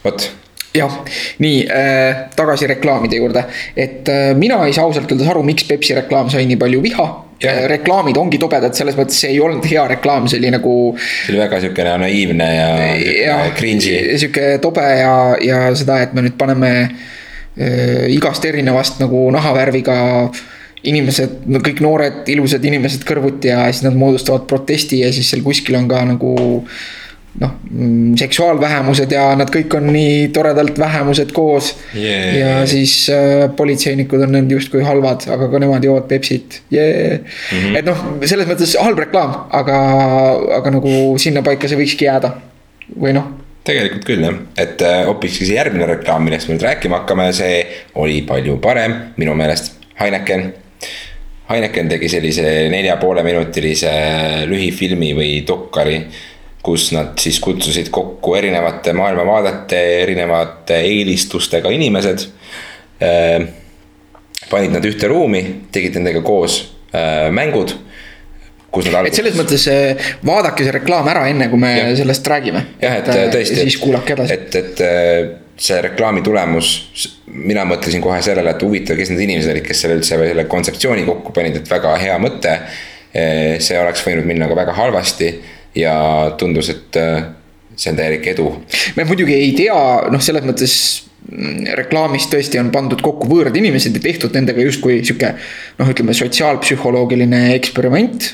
vot jah, nii äh, tagasi reklaamide juurde, et äh, mina ei saa ausalt öeldes aru, miks Pepsi reklaam sai nii palju viha. Äh, reklaamid ongi tobedad, selles mõttes see ei olnud hea reklaam, see oli nagu. see oli väga siukene naiivne ja, ja cringe'i. sihuke tobe ja, ja seda, et me nüüd paneme äh, igast erinevast nagu nahavärviga äh, inimesed, no kõik noored, ilusad inimesed kõrvuti ja siis nad moodustavad protesti ja siis seal kuskil on ka nagu noh, mm, seksuaalvähemused ja nad kõik on nii toredalt vähemused koos. Yeah.. ja siis äh, politseinikud on need justkui halvad, aga ka nemad joovad Pepsit. Yeah.. Mm -hmm. et noh, selles mõttes halb reklaam, aga, aga nagu sinnapaika see võikski jääda. Või noh. Tegelikult küll jah, et äh, hoopiski see järgmine reklaam, millest me nüüd rääkima hakkame, see oli palju parem. Minu meelest, Heineken Heineken tegi sellise nelja poole minutilise lühifilmi või dokkari kus nad siis kutsusid kokku erinevate maailmavaadete, erinevate eelistustega inimesed äh, panid nad ühte ruumi, tegid nendega koos äh, mängud. et selles mõttes äh, vaadake see reklaam ära, enne kui me ja. sellest räägime. jah, et äh, tõesti. siis kuulake edasi. et, et see reklaami tulemus, mina mõtlesin kohe sellele, et huvitav, kes need inimesed olid, kes selle üldse selle kontseptsiooni kokku panid, et väga hea mõte. see oleks võinud minna ka väga halvasti ja tundus, et see on täielik edu. me muidugi ei tea, noh, selles mõttes reklaamis tõesti on pandud kokku võõrad inimesed ja tehtud nendega justkui sihuke noh, ütleme sotsiaalpsühholoogiline eksperiment.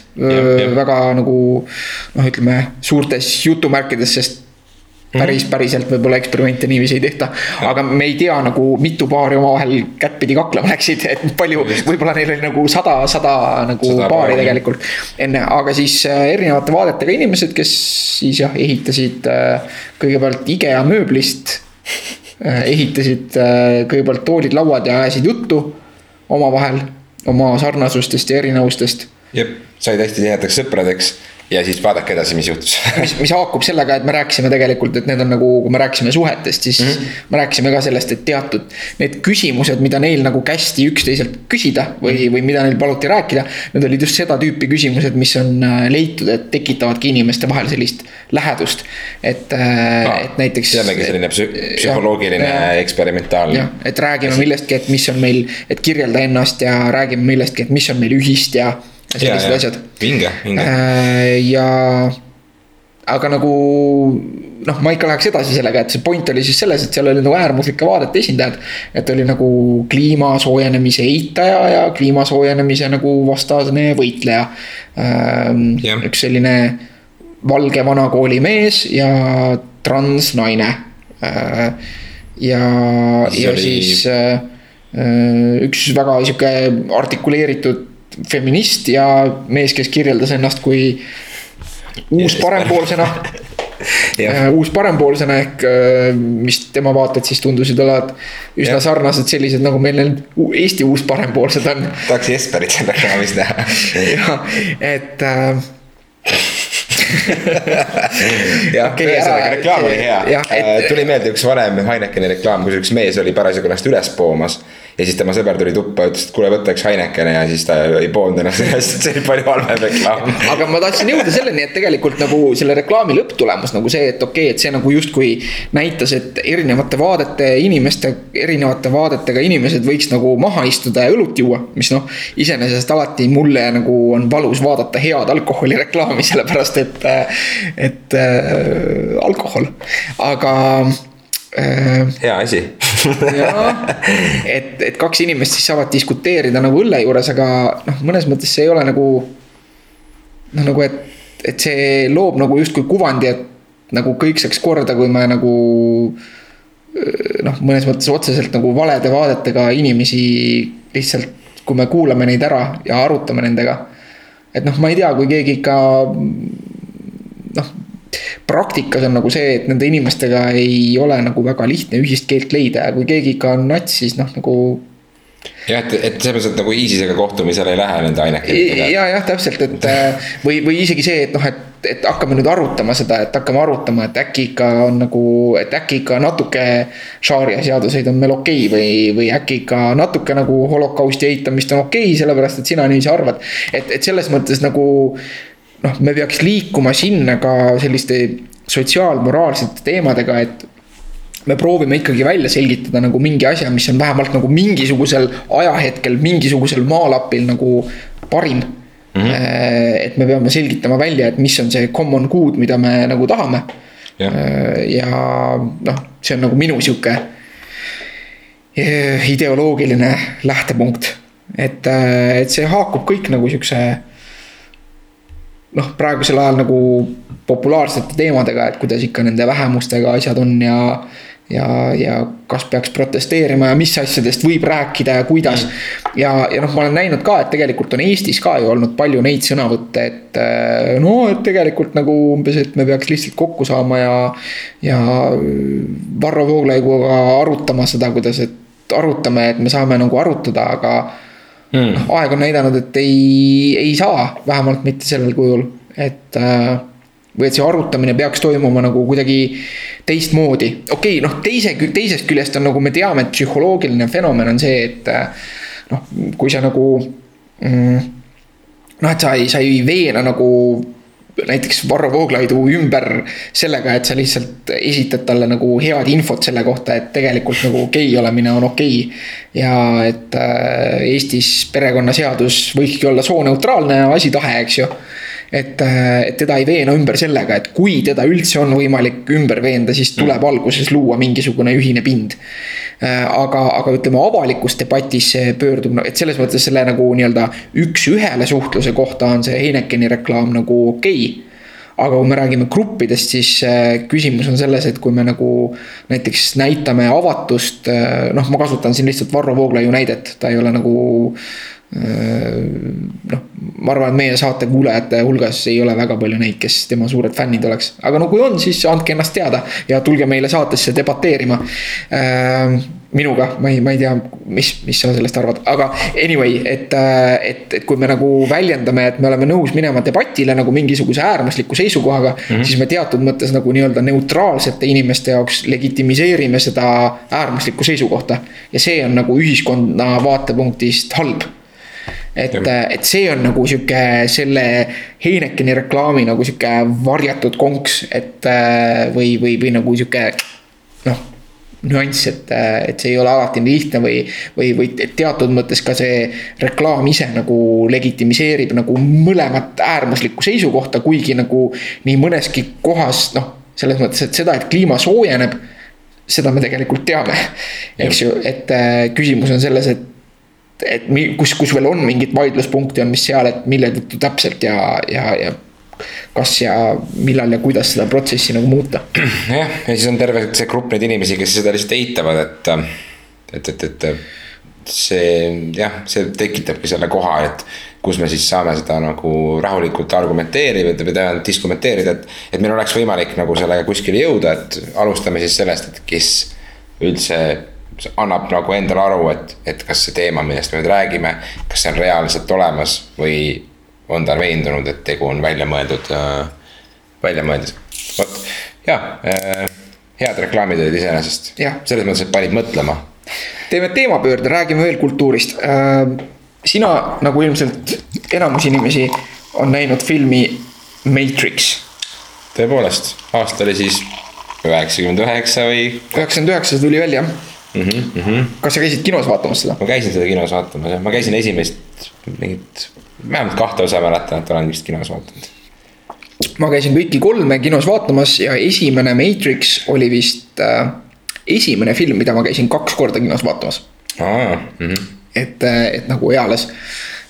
väga nagu noh, ütleme suurtes jutumärkides, sest päris, päriselt võib-olla eksperimente niiviisi ei tehta. aga me ei tea nagu mitu paari omavahel kättpidi kaklema läksid, et palju, võib-olla neil oli nagu sada, sada nagu sada paari tegelikult. enne, aga siis äh, erinevate vaadetega inimesed, kes siis jah, ehitasid äh, kõigepealt IKEA mööblist Äh, ehitasid kõigepealt toolid-lauad ja ajasid juttu omavahel, oma sarnasustest ja erinevustest. jep, said hästi tihedaks sõpradeks ja siis vaadake edasi, mis juhtus mis, mis haakub sellega, et me rääkisime tegelikult, et need on nagu, kui me rääkisime suhetest, siis mm -hmm. me rääkisime ka sellest, et teatud. Need küsimused, mida neil nagu kästi üksteiselt küsida või, mhm. või mida neil paluti rääkida. Need olid just seda tüüpi küsimused, mis on äh, leitud, et tekitavadki inimeste vahel sellist lähedust. et ah,, et näiteks. jällegi selline psü psühholoogiline ja, eksperimentaalne. et räägime millestki, et mis on meil, et kirjelda ennast ja räägime millestki, et mis on meil ühist ja sellised asjad. vinge, vinge. Äh, ja, aga nagu noh, ma ikka läheks edasi sellega, et see point oli siis selles, et seal oli nagu äärmuslike vaadete esindajad. et oli nagu kliima soojenemise eitaja ja kliima soojenemise nagu vastane võitleja. Yeah. Ähm, üks selline valge vanakooli mees ja transnaine. Äh, ja, ja oli... siis äh, üks väga sihuke artikuleeritud feminist ja mees, kes kirjeldas ennast kui uus parempoolsena uus parempoolsena ehk äh, mis tema vaated siis tundusid olevat üsna ja. sarnased sellised nagu meil need Eesti uus parempoolsed on. tahaks Jesperit seal reklaamis näha. jah, et äh, jah okay,, ühesõnaga reklaam oli hea. Äh, tuli meelde üks varem Heinekeni reklaam, kus üks mees oli parasjagu ennast üles poomas ja siis tema sõber tuli tuppa, ütles, et kuule, võta üks Heinekene ja siis ta ei poonud ennast ennast, see oli palju halvem reklaam. aga ma tahtsin jõuda selleni, et tegelikult nagu selle reklaami lõpptulemus nagu see, et okei okay,, et see nagu justkui näitas, et erinevate vaadete inimeste, erinevate vaadetega inimesed võiks nagu maha istuda ja õlut juua. mis noh, iseenesest alati mulle nagu on valus vaadata head alkoholireklaami, sellepärast et, et äh, alkohol, aga Äh, hea asi et, et kaks inimest siis saavad diskuteerida nagu õlle juures, aga noh, mõnes mõttes see ei ole nagu. noh, nagu et, et see loob nagu justkui kuvandi, et nagu kõik saaks korda, kui me nagu. noh, mõnes mõttes otseselt nagu valede vaadetega inimesi lihtsalt, kui me kuulame neid ära ja arutame nendega. et noh, ma ei tea, kui keegi ikka noh praktikas on nagu see, et nende inimestega ei ole nagu väga lihtne ühist keelt leida ja kui keegi ikka on nats, siis noh, nagu jah, et, et selles mõttes, et nagu ISISega kohtumisele ei lähe nende ainekirjadega. ja, jah, täpselt, et äh, või, või isegi see, et noh, et, et hakkame nüüd arutama seda, et hakkame arutama, et äkki ikka on nagu, et äkki ikka natuke. šaaria seaduseid on meil okei okay või, või äkki ikka natuke nagu holokausti eitamist on okei okay,, sellepärast et sina niiviisi arvad. et, et selles mõttes nagu noh, me peaks liikuma sinna ka selliste sotsiaalmoraalsete teemadega, et me proovime ikkagi välja selgitada nagu mingi asja, mis on vähemalt nagu mingisugusel ajahetkel, mingisugusel maalapil nagu parim mm. -hmm. et me peame selgitama välja, et mis on see common good, mida me nagu tahame. ja, ja noh, see on nagu minu sihuke äh, ideoloogiline lähtepunkt. et, et see haakub kõik nagu sihukese noh, praegusel ajal nagu populaarsete teemadega, et kuidas ikka nende vähemustega asjad on ja. ja, ja kas peaks protesteerima ja mis asjadest võib rääkida ja kuidas. ja, ja noh, ma olen näinud ka, et tegelikult on Eestis ka ju olnud palju neid sõnavõtte, et äh, no, et tegelikult nagu umbes, et me peaks lihtsalt kokku saama ja. ja Varro Vooglaiuga arutama seda, kuidas, et arutame, et me saame nagu arutada, aga mm. noh, aeg on näidanud, et ei, ei saa, vähemalt mitte sellel kujul, et äh, või et see arutamine peaks toimuma nagu kuidagi teistmoodi. okei okay,, noh, teise, teisest küljest on nagu me teame, et psühholoogiline fenomen on see, et äh, noh, kui sa nagu mm, noh, et sa ei, sa ei veena nagu näiteks Varro Vooglaidu ümber sellega, et sa lihtsalt esitad talle nagu head infot selle kohta, et tegelikult nagu gei olemine on okei. Okay.. ja et äh, Eestis perekonnaseadus võikski olla sooneutraalne asitahe, eks ju et, äh, et teda ei veena ümber sellega, et kui teda üldse on võimalik ümber veenda, siis tuleb mm. alguses luua mingisugune ühine pind. Äh, aga, aga ütleme, avalikus debatis see pöördub, et selles mõttes selle nagu nii-öelda üks-ühele suhtluse kohta on see Heinekeni reklaam nagu okei okay aga kui me räägime gruppidest, siis äh, küsimus on selles, et kui me nagu näiteks näitame avatust, noh, ma kasutan siin lihtsalt Varro Vooglaiu näidet, ta ei ole nagu noh, ma arvan, et meie saate kuulajate hulgas ei ole väga palju neid, kes tema suured fännid oleks. aga no kui on, siis andke ennast teada ja tulge meile saatesse debateerima. minuga, ma ei, ma ei tea, mis, mis sa sellest arvad, aga anyway, et, et, et kui me nagu väljendame, et me oleme nõus minema debatile nagu mingisuguse äärmusliku seisukohaga mm. -hmm. siis me teatud mõttes nagu nii-öelda neutraalsete inimeste jaoks legitimiseerime seda äärmuslikku seisukohta. ja see on nagu ühiskonna vaatepunktist halb et, et see on nagu sihuke selle Heinekeni reklaami nagu sihuke varjatud konks, et või, või, või nagu sihuke noh nüanss, et, et see ei ole alati nii lihtne või, või, või teatud mõttes ka see reklaam ise nagu legitimiseerib nagu mõlemat äärmuslikku seisukohta, kuigi nagu nii mõneski kohas noh, selles mõttes, et seda, et kliima soojeneb, seda me tegelikult teame, eks ju, et küsimus on selles, et et kus, kus veel on mingeid vaidluspunkte, on mis seal, et mille tõttu täpselt ja, ja, ja kas ja millal ja kuidas seda protsessi nagu muuta. jah, ja siis on terve see grupp neid inimesi, kes seda lihtsalt eitavad, et, et, et, et see jah, see tekitabki selle koha, et kus me siis saame seda nagu rahulikult argumenteerida või tähendab diskumenteerida, et, et meil oleks võimalik nagu sellega kuskile jõuda, et alustame siis sellest, et kes üldse annab nagu endale aru, et, et kas see teema, millest me nüüd räägime, kas see on reaalselt olemas või on ta veendunud, et tegu on välja mõeldud äh,, välja mõeldud. vot ja äh,, head reklaamid olid iseenesest, selles mõttes, et panid mõtlema. teeme teemapöörde, räägime veel kultuurist äh,. sina nagu ilmselt enamus inimesi on näinud filmi Matrix. tõepoolest, aasta oli siis üheksakümmend üheksa või? üheksakümmend üheksa tuli välja jah mm. -hmm, mm -hmm. kas sa käisid kinos vaatamas seda? ma käisin seda kinos vaatamas jah, ma käisin esimest mingit, vähemalt kahte osa mäletan, et olen vist kinos vaadanud. ma käisin kõiki kolme kinos vaatamas ja esimene Matrix oli vist äh, esimene film, mida ma käisin kaks korda kinos vaatamas. Mm -hmm. et, äh, et nagu eales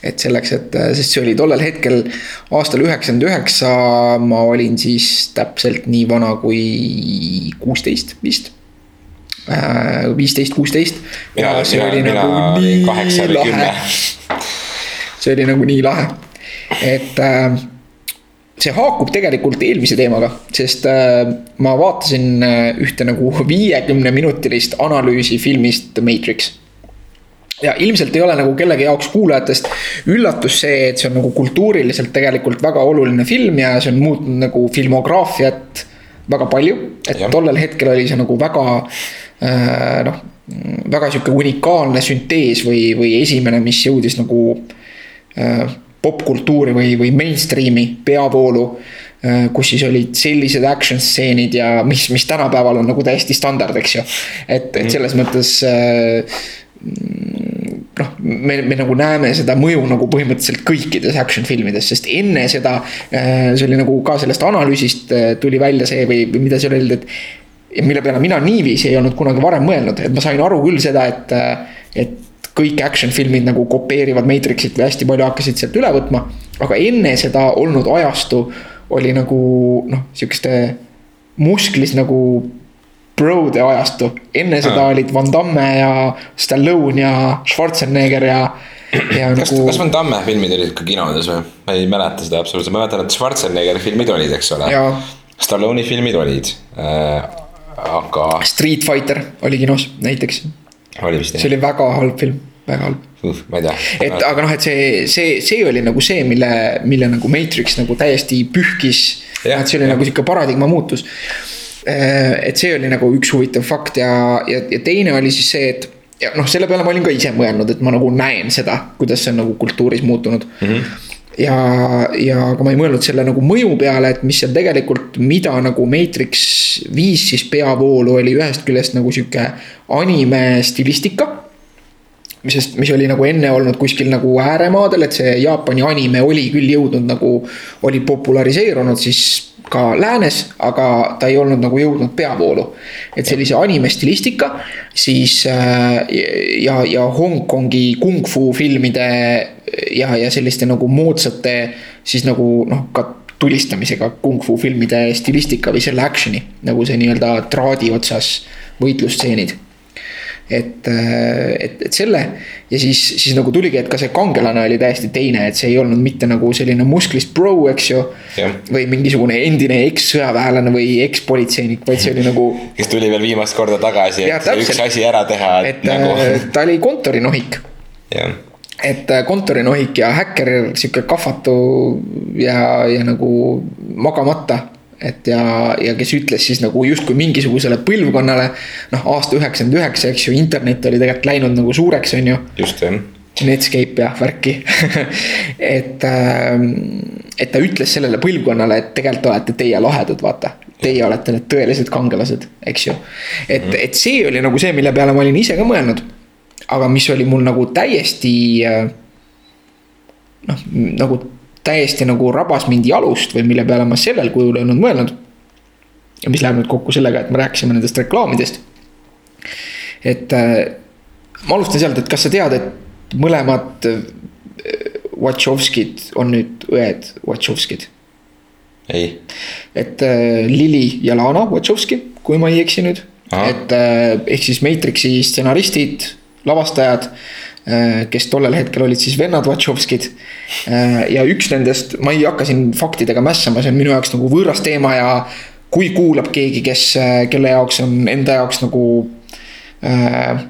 et selleks, et, äh, sest see oli tollel hetkel aastal üheksakümmend üheksa, ma olin siis täpselt nii vana kui kuusteist vist viisteist, kuusteist. ja see oli mina nagu nii lahe. see oli nagu nii lahe, et äh, see haakub tegelikult eelmise teemaga, sest äh, ma vaatasin ühte nagu viiekümne minutilist analüüsi filmist Matrix ja ilmselt ei ole nagu kellegi jaoks kuulajatest üllatus see, et see on nagu kultuuriliselt tegelikult väga oluline film ja see on muutnud nagu filmograafiat väga palju. et ja. tollel hetkel oli see nagu väga Äh, noh, väga sihuke unikaalne süntees või, või esimene, mis jõudis nagu äh, popkultuuri või, või mainstream'i peavoolu äh,. kus siis olid sellised action stseenid ja mis, mis tänapäeval on nagu täiesti standard, eks ju. et, et mm. selles mõttes äh, noh, me, me nagu näeme seda mõju nagu põhimõtteliselt kõikides action filmides, sest enne seda. Äh, see oli nagu ka sellest analüüsist tuli välja see või, või mida seal öeldi, et mille peale mina niiviisi ei olnud kunagi varem mõelnud, et ma sain aru küll seda, et, et kõik action filmid nagu kopeerivad Matrixit või hästi palju hakkasid sealt üle võtma. aga enne seda olnud ajastu oli nagu noh, sihukeste musklis nagu bro'de ajastu. enne seda olid Van Damme ja Stallone ja Schwarzenegger ja, ja kas nagu..., kas Van Damme filmid olid ka kinodes või? ma ei mäleta seda absoluutselt, ma mäletan, et Schwarzeneggeri filmid olid, eks ole. Stallone'i filmid olid äh, aga. Street Fighter oli kinos näiteks. oli vist jah. see oli väga halb film väga halb uh, ma ei tea. et aga noh, et see, see, see oli nagu see, mille, mille nagu Matrix nagu täiesti pühkis. et see oli ja. nagu sihuke paradigma muutus. Äh, et see oli nagu üks huvitav fakt ja, ja, ja teine oli siis see, et ja noh, selle peale ma olin ka ise mõelnud, et ma nagu näen seda, kuidas see on nagu kultuuris muutunud mm. -hmm ja, ja aga ma ei mõelnud selle nagu mõju peale, et mis seal tegelikult, mida nagu Matrix viis siis peavoolu, oli ühest küljest nagu sihuke anime stilistika sest mis oli nagu enne olnud kuskil nagu ääremaadel, et see Jaapani anime oli küll jõudnud nagu, oli populariseerunud siis ka läänes, aga ta ei olnud nagu jõudnud peavoolu. et sellise anime stilistika, siis äh, ja, ja Hongkongi kung-fu filmide ja, ja selliste nagu moodsate siis nagu noh, ka tulistamisega kung-fu filmide stilistika või selle action'i nagu see nii-öelda traadi otsas võitlusstseenid et, et, et selle ja siis, siis nagu tuligi, et ka see kangelane oli täiesti teine, et see ei olnud mitte nagu selline musklist bro, eks ju. või mingisugune endine ekssõjaväelane või ekspolitseinik, vaid see oli nagu. kes tuli veel viimast korda tagasi, et täpselt, üks asi ära teha. et nagu... Äh, ta oli kontorinohik. et äh, kontorinohik ja häkker, sihuke kahvatu ja, ja nagu magamata et ja, ja kes ütles siis nagu justkui mingisugusele põlvkonnale. noh, aasta üheksakümmend üheksa, eks ju, internet oli tegelikult läinud nagu suureks, on ju. just, jah. Netscape ja värki et, ähm, et ta ütles sellele põlvkonnale, et tegelikult olete teie lahedad, vaata. Teie olete need tõelised kangelased, eks ju. et mm, -hmm. et see oli nagu see, mille peale ma olin ise ka mõelnud. aga mis oli mul nagu täiesti äh, noh, nagu täiesti nagu rabas mind jalust või mille peale ma sellel kujul ei olnud mõelnud. ja mis läheb nüüd kokku sellega, et me rääkisime nendest reklaamidest. et äh, ma alustan sealt, et kas sa tead, et mõlemad äh, Wachowskid on nüüd õed Wachowskid? ei. et äh, Lili ja Lana Wachowski, kui ma ei eksi nüüd, et ehk siis Matrixi stsenaristid, lavastajad kes tollel hetkel olid siis vennad Wachowskid. Äh, ja üks nendest, ma ei hakka siin faktidega mässama, see on minu jaoks nagu võõras teema ja kui kuulab keegi, kes, äh, kelle jaoks on enda jaoks nagu äh,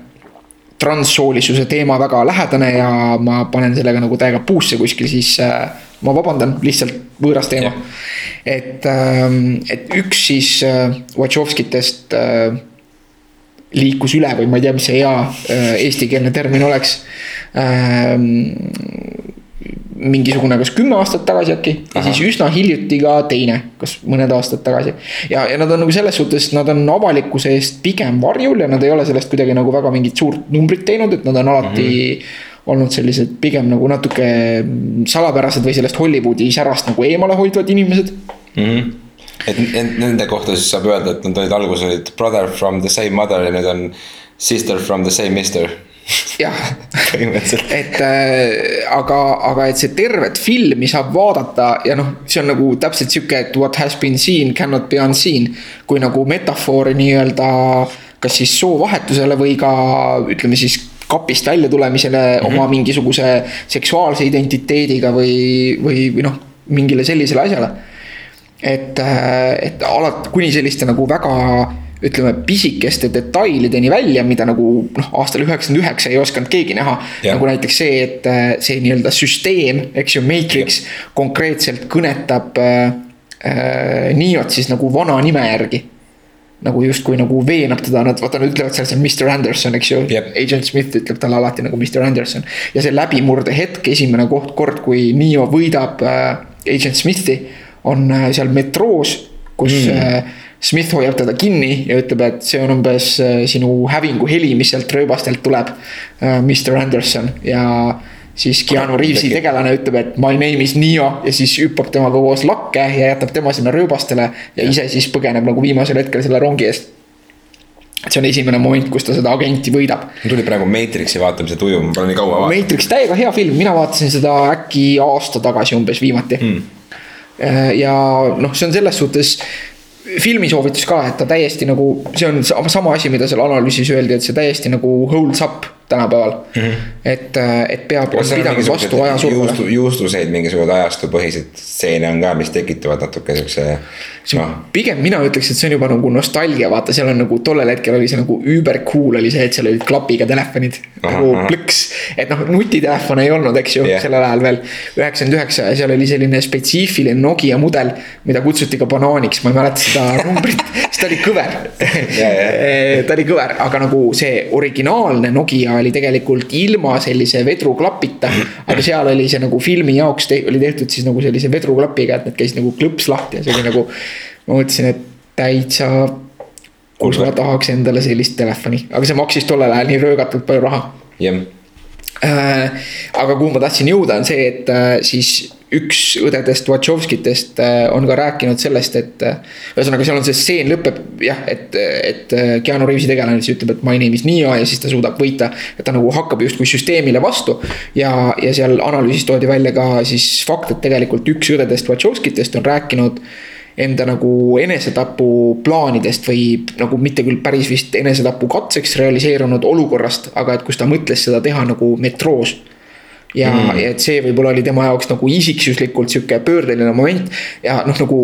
transsoolisuse teema väga lähedane ja ma panen sellega nagu täiega puusse kuskil, siis äh, ma vabandan, lihtsalt võõras teema. et äh,, et üks siis äh, Wachowskitest äh, liikus üle või ma ei tea, mis see hea äh, eestikeelne termin oleks. Ähm, mingisugune kas kümme aastat tagasi äkki ja Aha. siis üsna hiljuti ka teine, kas mõned aastad tagasi. ja, ja nad on nagu selles suhtes, nad on avalikkuse eest pigem varjul ja nad ei ole sellest kuidagi nagu väga mingit suurt numbrit teinud, et nad on alati mm. -hmm olnud sellised pigem nagu natuke salapärased või sellest Hollywoodi särast nagu eemale hoidvad inimesed mm. -hmm et nende kohta siis saab öelda, et nad olid alguses olid brother from the same mother ja nüüd on sister from the same mister jah, et äh, aga, aga et see tervet filmi saab vaadata ja noh, see on nagu täpselt sihuke, et what has been seen cannot be unseen. kui nagu metafoori nii-öelda, kas siis soovahetusele või ka ütleme siis kapist välja tulemisele mm -hmm. oma mingisuguse seksuaalse identiteediga või, või, või noh, mingile sellisele asjale et, äh, et alati kuni selliste nagu väga ütleme pisikeste detailideni välja, mida nagu noh, aastal üheksakümmend üheksa ei osanud keegi näha. nagu näiteks see, et äh, see nii-öelda süsteem, eks ju, Matrix ja. konkreetselt kõnetab äh, äh, Neot siis nagu vana nime järgi. nagu justkui nagu veenab teda, nad vaata, nad ütlevad seal, see on Mr Anderson, eks ju yep.. Agent Smith ütleb talle alati nagu Mr Anderson. ja see läbimurde hetk, esimene koht, kord, kui Neo võidab äh, Agent Smithi on äh, seal metroos, kus mm. Smith hoiab teda kinni ja ütleb, et see on umbes äh, sinu hävingu heli, mis sealt rööbastelt tuleb. Mr Anderson ja siis Keanu Reavesi tegelane ütleb, et my name is Neo ja siis hüppab temaga koos lakke ja jätab tema sinna rööbastele. ja ise siis põgeneb nagu viimasel hetkel selle rongi eest see on esimene moment, kus ta seda agenti võidab. mul tuli praegu Matrixi vaatamise tuju, ma pole nii kaua vaadanud. Matrix täiega hea film, mina vaatasin seda äkki aasta tagasi umbes viimati mm Äh, ja noh, see on selles suhtes filmi soovitus ka, et ta täiesti nagu, see on sama asi, mida seal analüüsis öeldi, et see täiesti nagu holds up tänapäeval mm. -hmm. et, äh, et peab, on pidanud vastu ajasurvele. juustu, juustuseid, mingisuguseid ajastupõhiseid stseene on ka, mis tekitavad natuke siukse on Ah. pigem mina ütleks, et see on juba nagu nostalgia, vaata, seal on nagu tollel hetkel oli see nagu über cool oli see, et seal olid klapiga telefonid. nagu plõks, et noh, nutitelefone ei olnud, eks ju yeah. sellel ajal veel. üheksakümmend üheksa ja seal oli selline spetsiifiline Nokia mudel, mida kutsuti ka banaaniks, ma ei mäleta seda numbrit, sest ta oli kõver ja. ta oli kõver, aga nagu see originaalne Nokia oli tegelikult ilma sellise vedruklapita. aga seal oli see nagu filmi jaoks te oli tehtud siis nagu sellise vedruklapiga, et need käisid nagu klõps lahti ja see oli nagu. Ma mõtlesin, et täitsa. kus ma tahaks endale sellist telefoni, aga see maksis tollel ajal nii röögatult palju raha jah, Äh, aga kuhu ma tahtsin jõuda, on see, et äh, siis üks õdedest Wachowskitest äh, on ka rääkinud sellest, et. äh, ühesõnaga, seal on see stseen lõpeb jah, et, et äh, Keanu Reavesi tegelane siis ütleb, et my name is Neo ja siis ta suudab võita. et ta nagu hakkab justkui süsteemile vastu ja, ja seal analüüsis toodi välja ka siis fakt, et tegelikult üks õdedest Wachowskitest on rääkinud enda nagu enesetapuplaanidest või nagu mitte küll päris vist enesetapu katseks realiseerunud olukorrast, aga et kus ta mõtles seda teha nagu metroos. ja mm., ja et see võib-olla oli tema jaoks nagu isiksuslikult sihuke pöördeline moment ja noh, nagu.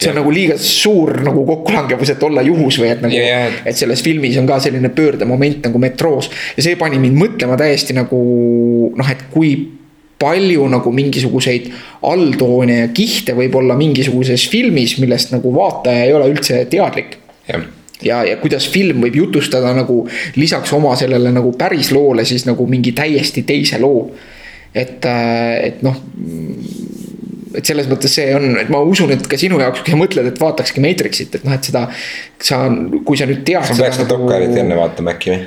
see on Jah. nagu liiga suur nagu kokkulangevus, et olla juhus või et nagu Ja, ja. et selles filmis on ka selline pöördemoment nagu metroos. ja see pani mind mõtlema täiesti nagu noh, et kui palju nagu mingisuguseid alltoone ja kihte võib olla mingisuguses filmis, millest nagu vaataja ei ole üldse teadlik. jah ja, ja kuidas film võib jutustada nagu lisaks oma sellele nagu päris loole siis nagu mingi täiesti teise loo. et, et noh et selles mõttes see on, et ma usun, et ka sinu jaoks, kui sa mõtled, et vaatakski Matrixit, et noh, et seda. sa, kui sa nüüd tead. sa peaks seda dokkarit enne vaatama äkki või?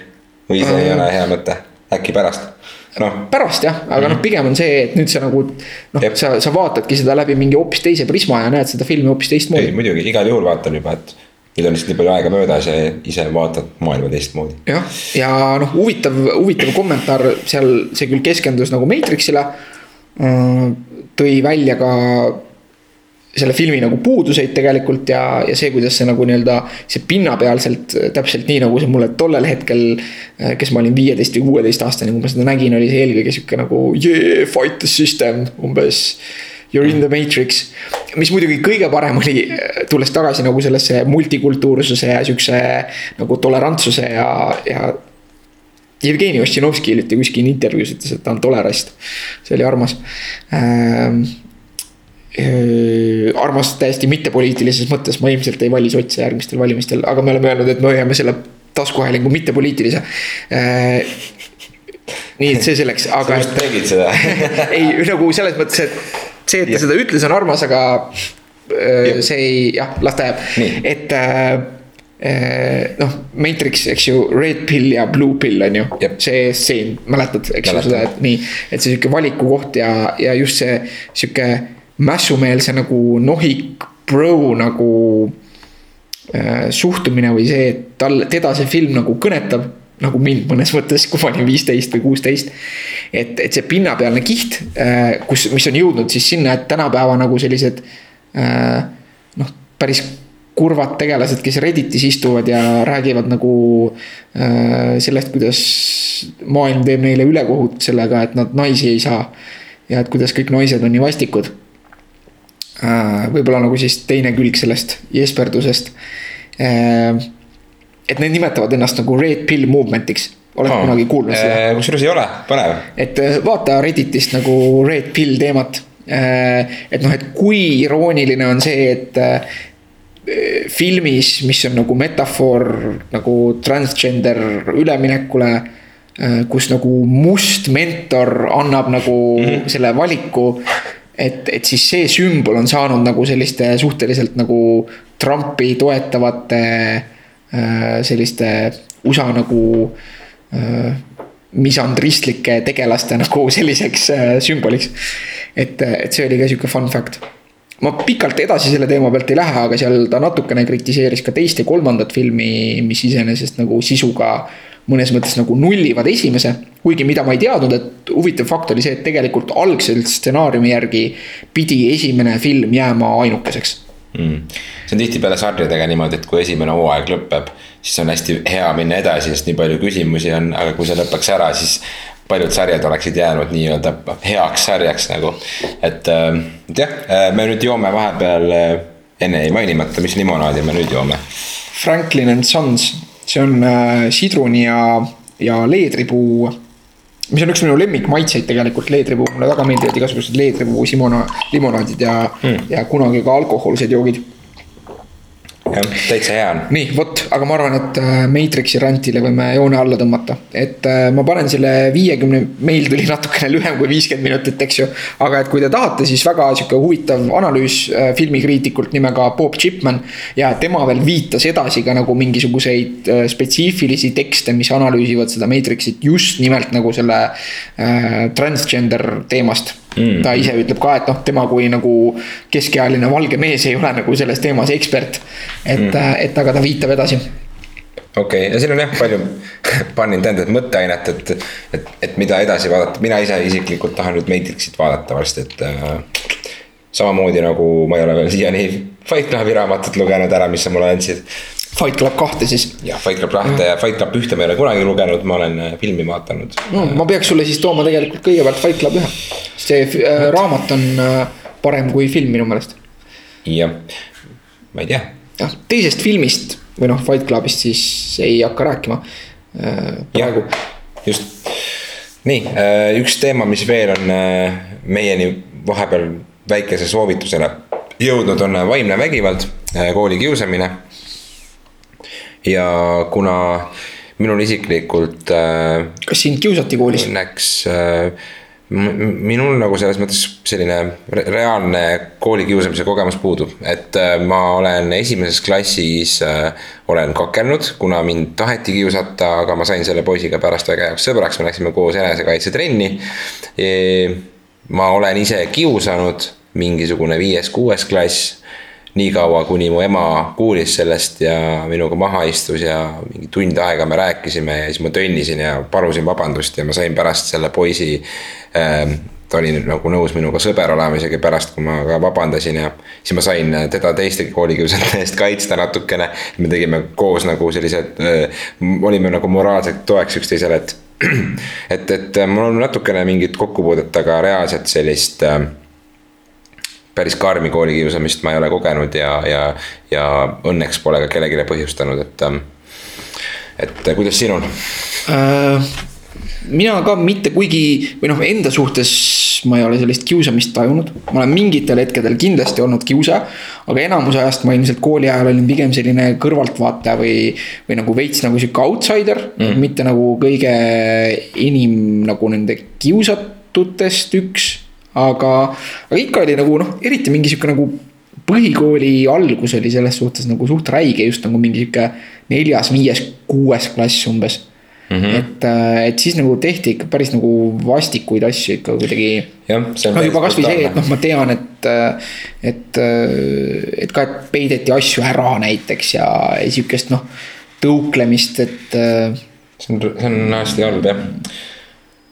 või see ei Äh. ole hea mõte, äkki pärast, noh. pärast jah, aga noh, pigem on see, et nüüd sa nagu noh sa, sa vaatadki seda läbi mingi hoopis teise prisma ja näed seda filmi hoopis ei teistmoodi. muidugi, igal juhul vaatan juba, et nüüd on lihtsalt nii palju aega möödas ja ise vaatad maailma teistmoodi. jah, ja noh, huvitav, huvitav kommentaar seal, see küll keskendus nagu Matrixile. tõi välja ka selle filmi nagu puuduseid tegelikult ja, ja see, kuidas see nagu nii-öelda see pinnapealselt täpselt nii nagu see mulle tollel hetkel. kes ma olin viieteist või kuueteist aastane, kui ma seda nägin, oli see eelkõige sihuke nagu yeah, fight the system umbes. You are in the matrix, mis muidugi kõige parem oli, tulles tagasi nagu sellesse multikultuursuse ja siukse nagu tolerantsuse ja, ja Jevgeni Ossinovski hiljuti kuskil intervjuus ütles, et ta on tolerast. see oli armas ähm,. Äh, armas täiesti mittepoliitilises mõttes, ma ilmselt ei vali sotse järgmistel valimistel, aga me oleme öelnud, et me hoiame selle taskuhäälingu mittepoliitilise äh,. nii et see selleks, sa aga just tegid seda. ei nagu selles mõttes, et see, et ta seda ütles, on armas, aga äh, see ei, jah, las ta jääb, et äh, äh, noh, Matrix, eks ju, red pill ja blue pill on ju see stseen, mäletad, eks ju seda, et nii. et see sihuke valikukoht ja, ja just see sihuke mässumeelse nagu nohik bro nagu äh, suhtumine või see, et tal, teda see film nagu kõnetab nagu mind mõnes mõttes, kui ma olin viisteist või kuusteist. et, et see pinnapealne kiht, kus, mis on jõudnud siis sinna, et tänapäeva nagu sellised äh, noh, päris kurvad tegelased, kes Redditis istuvad ja räägivad nagu äh, sellest, kuidas maailm teeb neile ülekohut sellega, et nad naisi ei saa. ja et kuidas kõik naised on nii vastikud äh,. Võib-olla nagu siis teine külg sellest jesperdusest äh,. et need nimetavad ennast nagu red pill movement'iks, oled oh. kunagi kuulnud seda? kusjuures ei ole, põnev. et äh, vaata Redditist nagu red pill teemat. et noh, et kui irooniline on see, et äh, filmis, mis on nagu metafoor nagu transgender üleminekule. kus nagu must mentor annab nagu mm -hmm. selle valiku. et, et siis see sümbol on saanud nagu selliste suhteliselt nagu Trumpi toetavate äh, selliste USA nagu äh, misandristlike tegelaste nagu selliseks äh, sümboliks. et, et see oli ka sihuke fun fact. ma pikalt edasi selle teema pealt ei lähe, aga seal ta natukene kritiseeris ka teist ja kolmandat filmi, mis iseenesest nagu sisuga mõnes mõttes nagu nullivad esimese. Kuigi mida ma ei teadnud, et huvitav fakt oli see, et tegelikult algselt stsenaariumi järgi pidi esimene film jääma ainukeseks mm.. see on tihtipeale sarjadega niimoodi, et kui esimene hooaeg lõpeb, siis on hästi hea minna edasi, sest nii palju küsimusi on, aga kui see lõpeks ära, siis paljud sarjad oleksid jäänud nii-öelda heaks sarjaks nagu. et äh, et jah, me nüüd joome vahepeal äh, enne jäi mainimata, mis limonaadi me nüüd joome? Franklin and Sons, see on äh, sidruni ja, ja leedripuu. Mis on üks minu lemmikmaitseid tegelikult, leedripuu, mulle väga meeldivad igasugused leedripuu simona, limonaadid ja mm., ja kunagi ka alkohoolsed joogid jah, täitsa hea on. nii, vot, aga ma arvan, et äh, Matrixi rantile võime joone alla tõmmata, et äh, ma panen selle viiekümne, meil tuli natukene lühem kui viiskümmend minutit, eks ju. aga et kui te tahate, siis väga sihuke huvitav analüüs äh, filmikriitikult nimega Bob Chipman. ja tema veel viitas edasi ka nagu mingisuguseid spetsiifilisi tekste, mis analüüsivad seda Matrixit just nimelt nagu selle äh, transgender teemast mm.. ta ise ütleb ka, et noh, tema kui nagu keskealine valge mees ei ole nagu selles teemas ekspert. et mm., et aga ta viitab edasi okei okay., ja siin on jah palju pun intended mõtteainet, et, et, et mida edasi vaadata, mina ise isiklikult tahan nüüd Matrixit vaadata varsti, et äh,. samamoodi nagu ma ei ole veel siiani Fight Clubi raamatut lugenud ära, mis sa mulle andsid. Fight Club kahte siis. jah, Fight Club kahte ja Fight Club ühte ma ei ole kunagi lugenud, ma olen äh, filmi vaadanud. no ma peaks sulle siis tooma tegelikult kõigepealt Fight Club ühe. see äh, raamat on äh, parem kui film minu meelest. jah, ma ei tea. jah, teisest filmist või noh, Fight Clubist siis ei hakka rääkima äh, praegu. just, nii äh, üks teema, mis veel on äh, meieni vahepeal väikese soovitusele jõudnud, on vaimne vägivald, äh, koolikiusamine ja kuna minul isiklikult äh,. kas sind kiusati koolis? Õnneks äh, minul nagu selles mõttes selline reaalne koolikiusamise kogemus puudub, et äh, ma olen esimeses klassis äh,, olen kakelnud, kuna mind taheti kiusata, aga ma sain selle poisiga pärast väga heaks sõbraks, me läksime koos enesekaitsetrenni e,. ma olen ise kiusanud, mingisugune viies-kuues klass niikaua, kuni mu ema kuulis sellest ja minuga maha istus ja mingi tund aega me rääkisime ja siis ma tönnisin ja palusin vabandust ja ma sain pärast selle poisi ähm,. ta oli nagu nõus minuga sõber olema isegi pärast, kui ma ka vabandasin ja siis ma sain teda teiste koolikiusajate eest kaitsta natukene. me tegime koos nagu sellised äh,, olime nagu moraalselt toeks üksteisele, et, et, et mul on natukene mingit kokkupuudet, aga reaalselt sellist äh, päris karmi koolikiusamist ma ei ole kogenud ja, ja, ja õnneks pole ka kellelegi põhjustanud, et. Ähm, et kuidas sinul äh,? mina ka mitte kuigi või noh, enda suhtes ma ei ole sellist kiusamist tajunud, ma olen mingitel hetkedel kindlasti olnud kiusaja. aga enamuse ajast ma ilmselt kooli ajal olin pigem selline kõrvaltvaataja või, või nagu veits nagu sihuke outsider mm., mitte nagu kõige enim nagu nende kiusatutest üks aga, aga ikka oli nagu noh, eriti mingi sihuke nagu põhikooli algus oli selles suhtes nagu suht räige, just nagu mingi sihuke neljas, viies, kuues klass umbes mm. -hmm. et, äh, et siis nagu tehti ikka päris nagu vastikuid asju ikka kuidagi. no juba kasvõi see, et noh, ma tean, et, äh, et, äh, et ka, et peideti asju ära näiteks ja, ja sihukest noh, tõuklemist, et. see on, see on hästi halb jah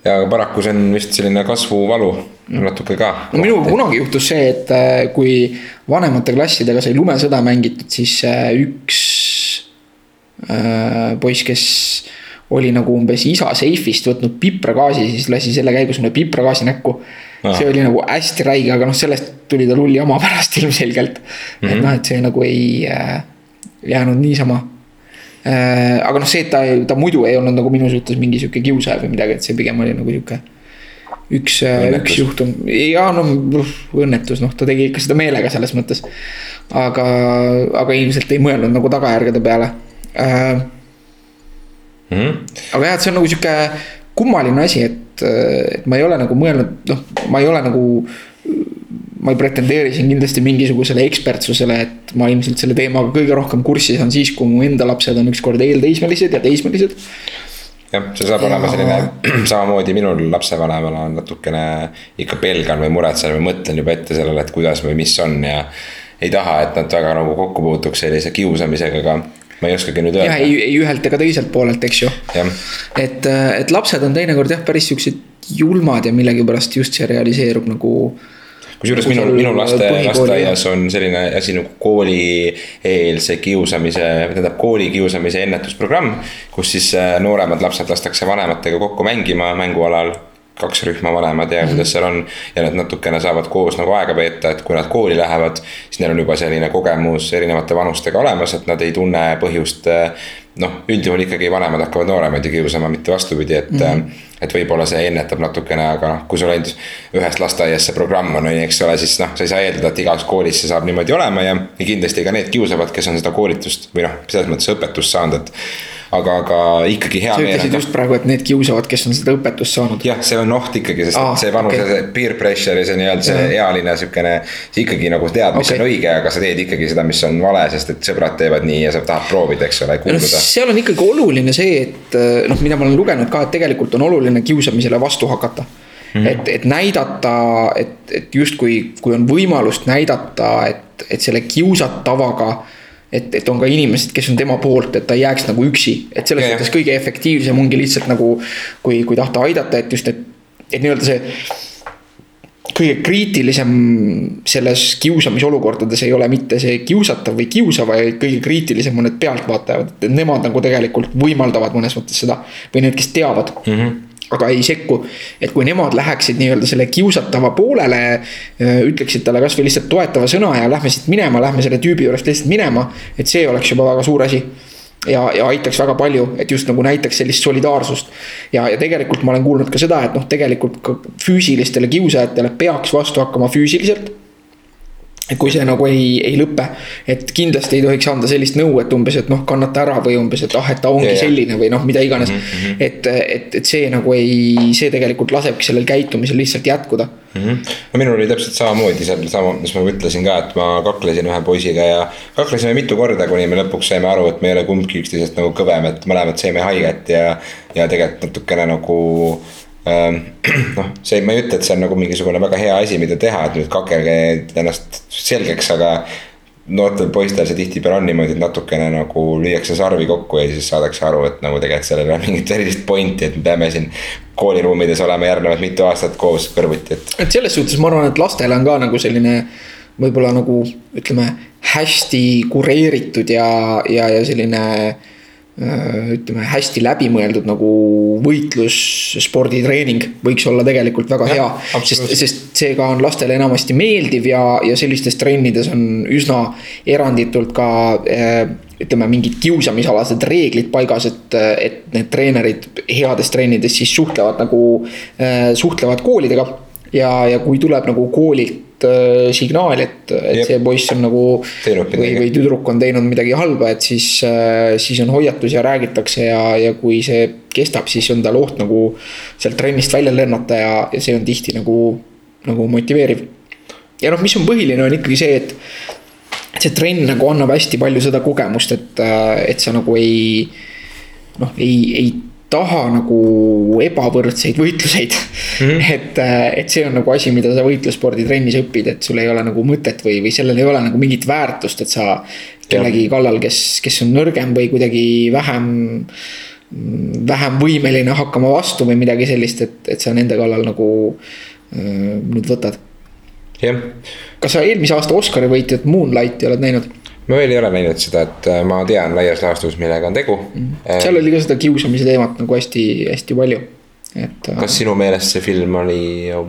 ja paraku see on vist selline kasvuvalu natuke ka. no minuga kunagi juhtus see, et äh, kui vanemate klassidega sai lumesõda mängitud, siis äh, üks äh, poiss, kes oli nagu umbes isa seifist võtnud pipragaasi, siis lasi selle käigus mulle pipragaasi näkku. see oli nagu hästi räige, aga noh, sellest tuli tal hull jama pärast ilmselgelt mm. -hmm. et mhm. noh, et see nagu ei äh, jäänud niisama äh,. aga noh, see, et ta, ta muidu ei olnud nagu minu suhtes mingi sihuke kiusaja või midagi, et see pigem oli nagu sihuke üks, äh, üks juhtum ja noh, õnnetus, noh, ta tegi ikka seda meelega selles mõttes. aga, aga ilmselt ei mõelnud nagu tagajärgede peale äh,. Mm -hmm. aga jah, et see on nagu sihuke kummaline asi, et, et ma ei ole nagu mõelnud, noh, ma ei ole nagu. ma ei pretendeeri siin kindlasti mingisugusele ekspertsusele, et ma ilmselt selle teemaga kõige rohkem kurssis on siis, kui mu enda lapsed on ükskord eelteismelised ja teismelised jah, see saab ja... olema selline, samamoodi minul lapsevanemana on natukene ikka pelgan või muretsen või mõtlen juba ette sellele, et kuidas või mis on ja. ei taha, et nad väga nagu kokku puutuks sellise kiusamisega, aga ma ei oskagi nüüd öelda. ei, ei ühelt ega teiselt poolelt, eks ju. et, et lapsed on teinekord jah, päris siuksed julmad ja millegipärast just see realiseerub nagu kusjuures minu, minu laste lasteaias on selline asi nagu koolieelse kiusamise, tähendab koolikiusamise ennetusprogramm. kus siis äh, nooremad lapsed lastakse vanematega kokku mängima mängualal kaks rühma vanemad ja kuidas seal on. ja nad natukene saavad koos nagu aega veeta, et kui nad kooli lähevad, siis neil on juba selline kogemus erinevate vanustega olemas, et nad ei tunne põhjust. noh, üldjuhul ikkagi vanemad hakkavad nooremaid ju kiusama, mitte vastupidi, et mm. -hmm et võib-olla see ennetab natukene, aga noh, kui sul ainult ühest lasteaiast see programm on, on ju, eks ole, siis noh, sa ei saa eeldada, et igas koolis see saab niimoodi olema ja, ja kindlasti ka need kiusavad, kes on seda koolitust või noh, selles mõttes õpetust saanud, et aga, aga ikkagi hea meel. sa ütlesid just praegu, et need kiusavad, kes on seda õpetust saanud. jah, see on oht ikkagi, sest Aa, see vanuse okay., see peer pressure ja see nii-öelda see ealine sihukene. sa ikkagi nagu tead, mis okay. on õige, aga sa teed ikkagi seda, mis on vale, sest et sõbrad teevad nii ja sa tahad proovida, eks ole, kuuluda no,. seal on ikkagi oluline see, et noh, mida ma olen lugenud ka, et tegelikult on oluline kiusamisele vastu hakata Mm -hmm. et, et näidata, et, et justkui, kui on võimalust näidata, et, et selle kiusatavaga äh, et, et on ka inimesed, kes on tema poolt, et ta ei jääks nagu üksi, et selles mõttes kõige efektiivsem ongi lihtsalt nagu. kui, kui tahta aidata, et just, et, et nii-öelda see kõige kriitilisem selles kiusamisolukordades ei ole mitte see kiusatav või kiusav, vaid kõige kriitilisem on need pealtvaatajad, et nemad nagu tegelikult võimaldavad mõnes mõttes seda. või need, kes teavad mm. -hmm aga ei sekku. et kui nemad läheksid nii-öelda selle kiusatava poolele, äh, ütleksid talle kasvõi lihtsalt toetava sõna ja lähme siit minema, lähme selle tüübi juurest lihtsalt minema, et see oleks juba väga suur asi ja, ja aitaks väga palju, et just nagu näitaks sellist solidaarsust. ja, ja tegelikult ma olen kuulnud ka seda, et noh, tegelikult ka füüsilistele kiusajatele peaks vastu hakkama füüsiliselt kui see nagu ei, ei lõpe, et kindlasti ei tohiks anda sellist nõu, et umbes, et noh, kannata ära või umbes, et ah, et ta ongi ja, selline või noh, mida iganes mm. -hmm. et, et, et see nagu ei, see tegelikult lasebki sellel käitumisel lihtsalt jätkuda mm. -hmm. no minul oli täpselt samamoodi seal sama, mis ma ütlesin ka, et ma kaklesin ühe poisiga ja kaklesime mitu korda, kuni me lõpuks saime aru, et me ei ole kumbki üksteisest nagu kõvem, et mõlemad saime haiget ja, ja tegelikult natukene nagu noh, see, ma ei ütle, et see on nagu mingisugune väga hea asi, mida teha, et nüüd kakelge ennast selgeks, aga noortel poistel see tihtipeale on niimoodi, et natukene nagu lüüakse sarvi kokku ja siis saadakse aru, et nagu tegelikult sellel ei ole mingit erilist pointi, et me peame siin kooliruumides olema järgnevad mitu aastat koos kõrvuti, et. et selles suhtes ma arvan, et lastele on ka nagu selline võib-olla nagu ütleme, hästi kureeritud ja, ja, ja selline Äh, ütleme hästi läbimõeldud nagu võitlus, sporditreening võiks olla tegelikult väga ja, hea. sest, sest seega on lastele enamasti meeldiv ja, ja sellistes trennides on üsna eranditult ka äh, ütleme, mingid kiusamisalased reeglid paigas, et, et need treenerid heades trennides siis suhtlevad nagu, äh, suhtlevad koolidega. ja, ja kui tuleb nagu koolilt Äh, signaal, et, et Jep. see poiss on nagu. või, või tüdruk on teinud midagi halba, et siis, äh, siis on hoiatus ja räägitakse ja, ja kui see kestab, siis on tal oht nagu sealt trennist välja lennata ja, ja see on tihti nagu, nagu motiveeriv. ja noh, mis on põhiline, on ikkagi see, et see trenn nagu annab hästi palju seda kogemust, et, äh, et sa nagu ei noh, ei, ei taha nagu ebavõrdseid võitluseid mm. -hmm. et, äh, et see on nagu asi, mida sa võitlussporditrennis õpid, et sul ei ole nagu mõtet või, või sellel ei ole nagu mingit väärtust, et sa kellegi kallal, kes, kes on nõrgem või kuidagi vähem vähem võimeline hakkama vastu või midagi sellist, et, et sa nende kallal nagu äh, nüüd võtad. jah. kas sa eelmise aasta Oscari võitjat Moonlighti oled näinud? Ma veel ei ole näinud seda, et äh, ma tean laias laastus, millega on tegu mm.. seal oli ka seda kiusamise teemat nagu hästi, hästi palju, et. Äh, kas sinu meelest see film oli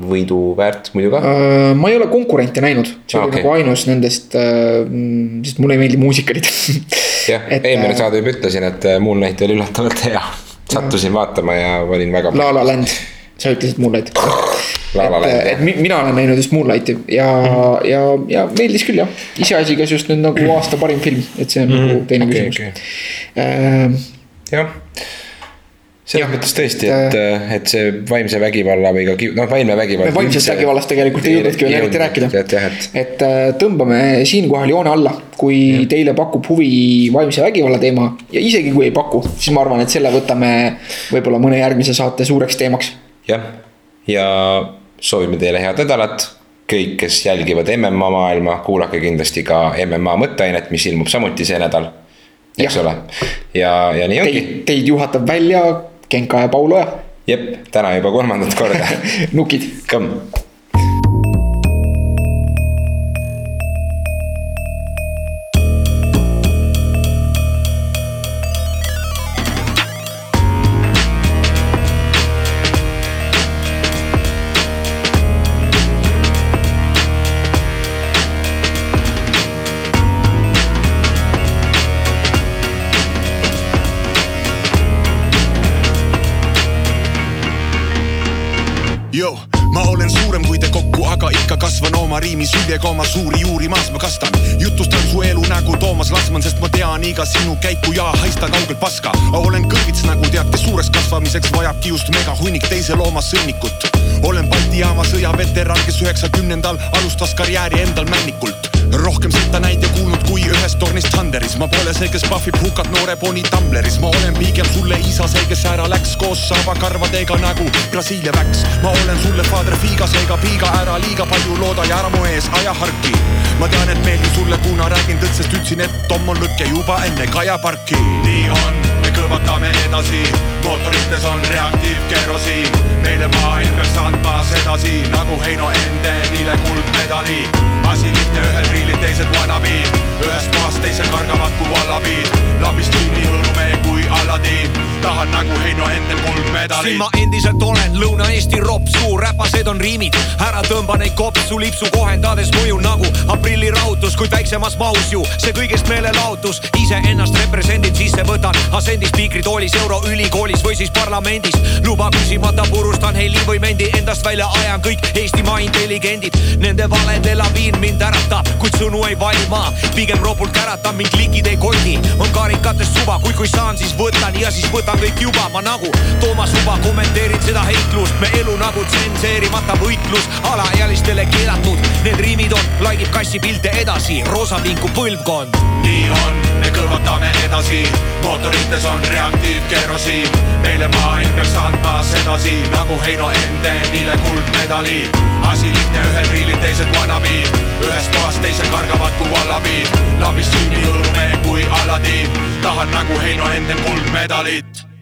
võidu väärt muidu ka äh,? ma ei ole konkurente näinud, see ah, oli okay. nagu ainus nendest äh,, sest mulle ei meeldi muusikalid jah, eelmine äh, saade juba ütlesin, et Moonlight oli üllatavalt hea. sattusin vaatama ja olin väga. La La Land, sa ütlesid Moonlight et, et mina olen näinud just Moonlighti ja mm., ja, ja meeldis küll jah. iseasi, kas just nüüd nagu aasta parim film, et see on mm. nagu teine okay, küsimus okay.. Äh, jah selles mõttes tõesti, et, et see vaimse vägivalla või ka noh, vaimne vägivald. vaimsest vägivallast tegelikult ei jõudnudki veel eriti rääkida. et, et äh, tõmbame siinkohal joone alla, kui ja. teile pakub huvi vaimse vägivalla teema ja isegi kui ei paku, siis ma arvan, et selle võtame võib-olla mõne järgmise saate suureks teemaks. Jah, ja soovime teile head nädalat. kõik, kes jälgivad MMA maailma, kuulake kindlasti ka MMA mõtteainet, mis ilmub samuti see nädal. eks ole, ja, ja nii ongi. Teid juhatab välja Genka ja Paul Oja. jep, täna juba kolmandat korda nukid. kõmm Yo, ma olen suurem kui te kokku, aga ikka kasvan oma riimis hüljega oma suuri juuri maas ma kastan. jutustan su elu nagu Toomas Lasman, sest ma tean iga sinu käiku ja haista kaugelt paska. olen kõrvits nagu teate, suureks kasvamiseks vajab kiust megahunnik teise looma sõnnikut. olen Balti jaama sõjaveteran, kes üheksakümnendal alustas karjääri endal männikult rohkem seda näinud ja kuulnud kui ühest tornist Thunderis, ma pole see, kes pahvib hukat noore poni Tumbleris, ma olen pigem sulle isa, see, kes ära läks koos saabakarvadega nagu Brasiilia väks. ma olen sulle Padre Figa, seega piiga ära liiga palju looda ja ära mu ees aja harki. ma tean, et meeldib sulle, kuna räägin tõtt, sest ütlesin, et Tom on lõkke juba enne Kaja parki. nii on, me kõvatame edasi, mootorites on reaktiivkerosiin, meile maailm peaks andma sedasi nagu Heino Endenile kuldmedali. Asi lihtne, ühed riilid, teised wannabe'd, ühest kohast teise kargavad kui vallabiid, lambist nii hõõrume kui Alladin, tahan nagu Heino Endel kuldmedali. siin ma endiselt olen Lõuna-Eesti ropsu, räpased on riimid, ära tõmba neid kopsu lipsu kohendades mõju nagu aprillirahutus, kuid väiksemas mahus ju see kõigest meelelahutus. iseennast represendin, sisse võtan asendi spiikritoolis Euroülikoolis või siis parlamendis. luba küsimata purustan heli või mendi endast välja ajan kõik Eestimaa intelligendid. Nende valede laviin mind äratab, kuid sõnu ei valima. pigem ropult käratab mind klikid ei koti, on karikatest suva, kuid kui saan, siis võtan ja siis võtan kõik juba. Ma nagu Toomas Uba kommenteerin seda heitlust, me elu nagu tsenseerimata võitlus, alaealistele keelatud. Need riimid on, laigib kassipilte edasi, roosapinku põlvkond. nii on, me kõrvatame edasi, mootorites on reaktiivkerosiin, meile maailm peaks andma sedasi nagu Heino Endenile kuldmedali. asi lihtne, ühed riilid, teised wannabe'd, ühest kohast teise kargavad kui vallabiid, lambist sünni hõõrume kui Alladin, tahan nagu Heino Enden kuldmedalit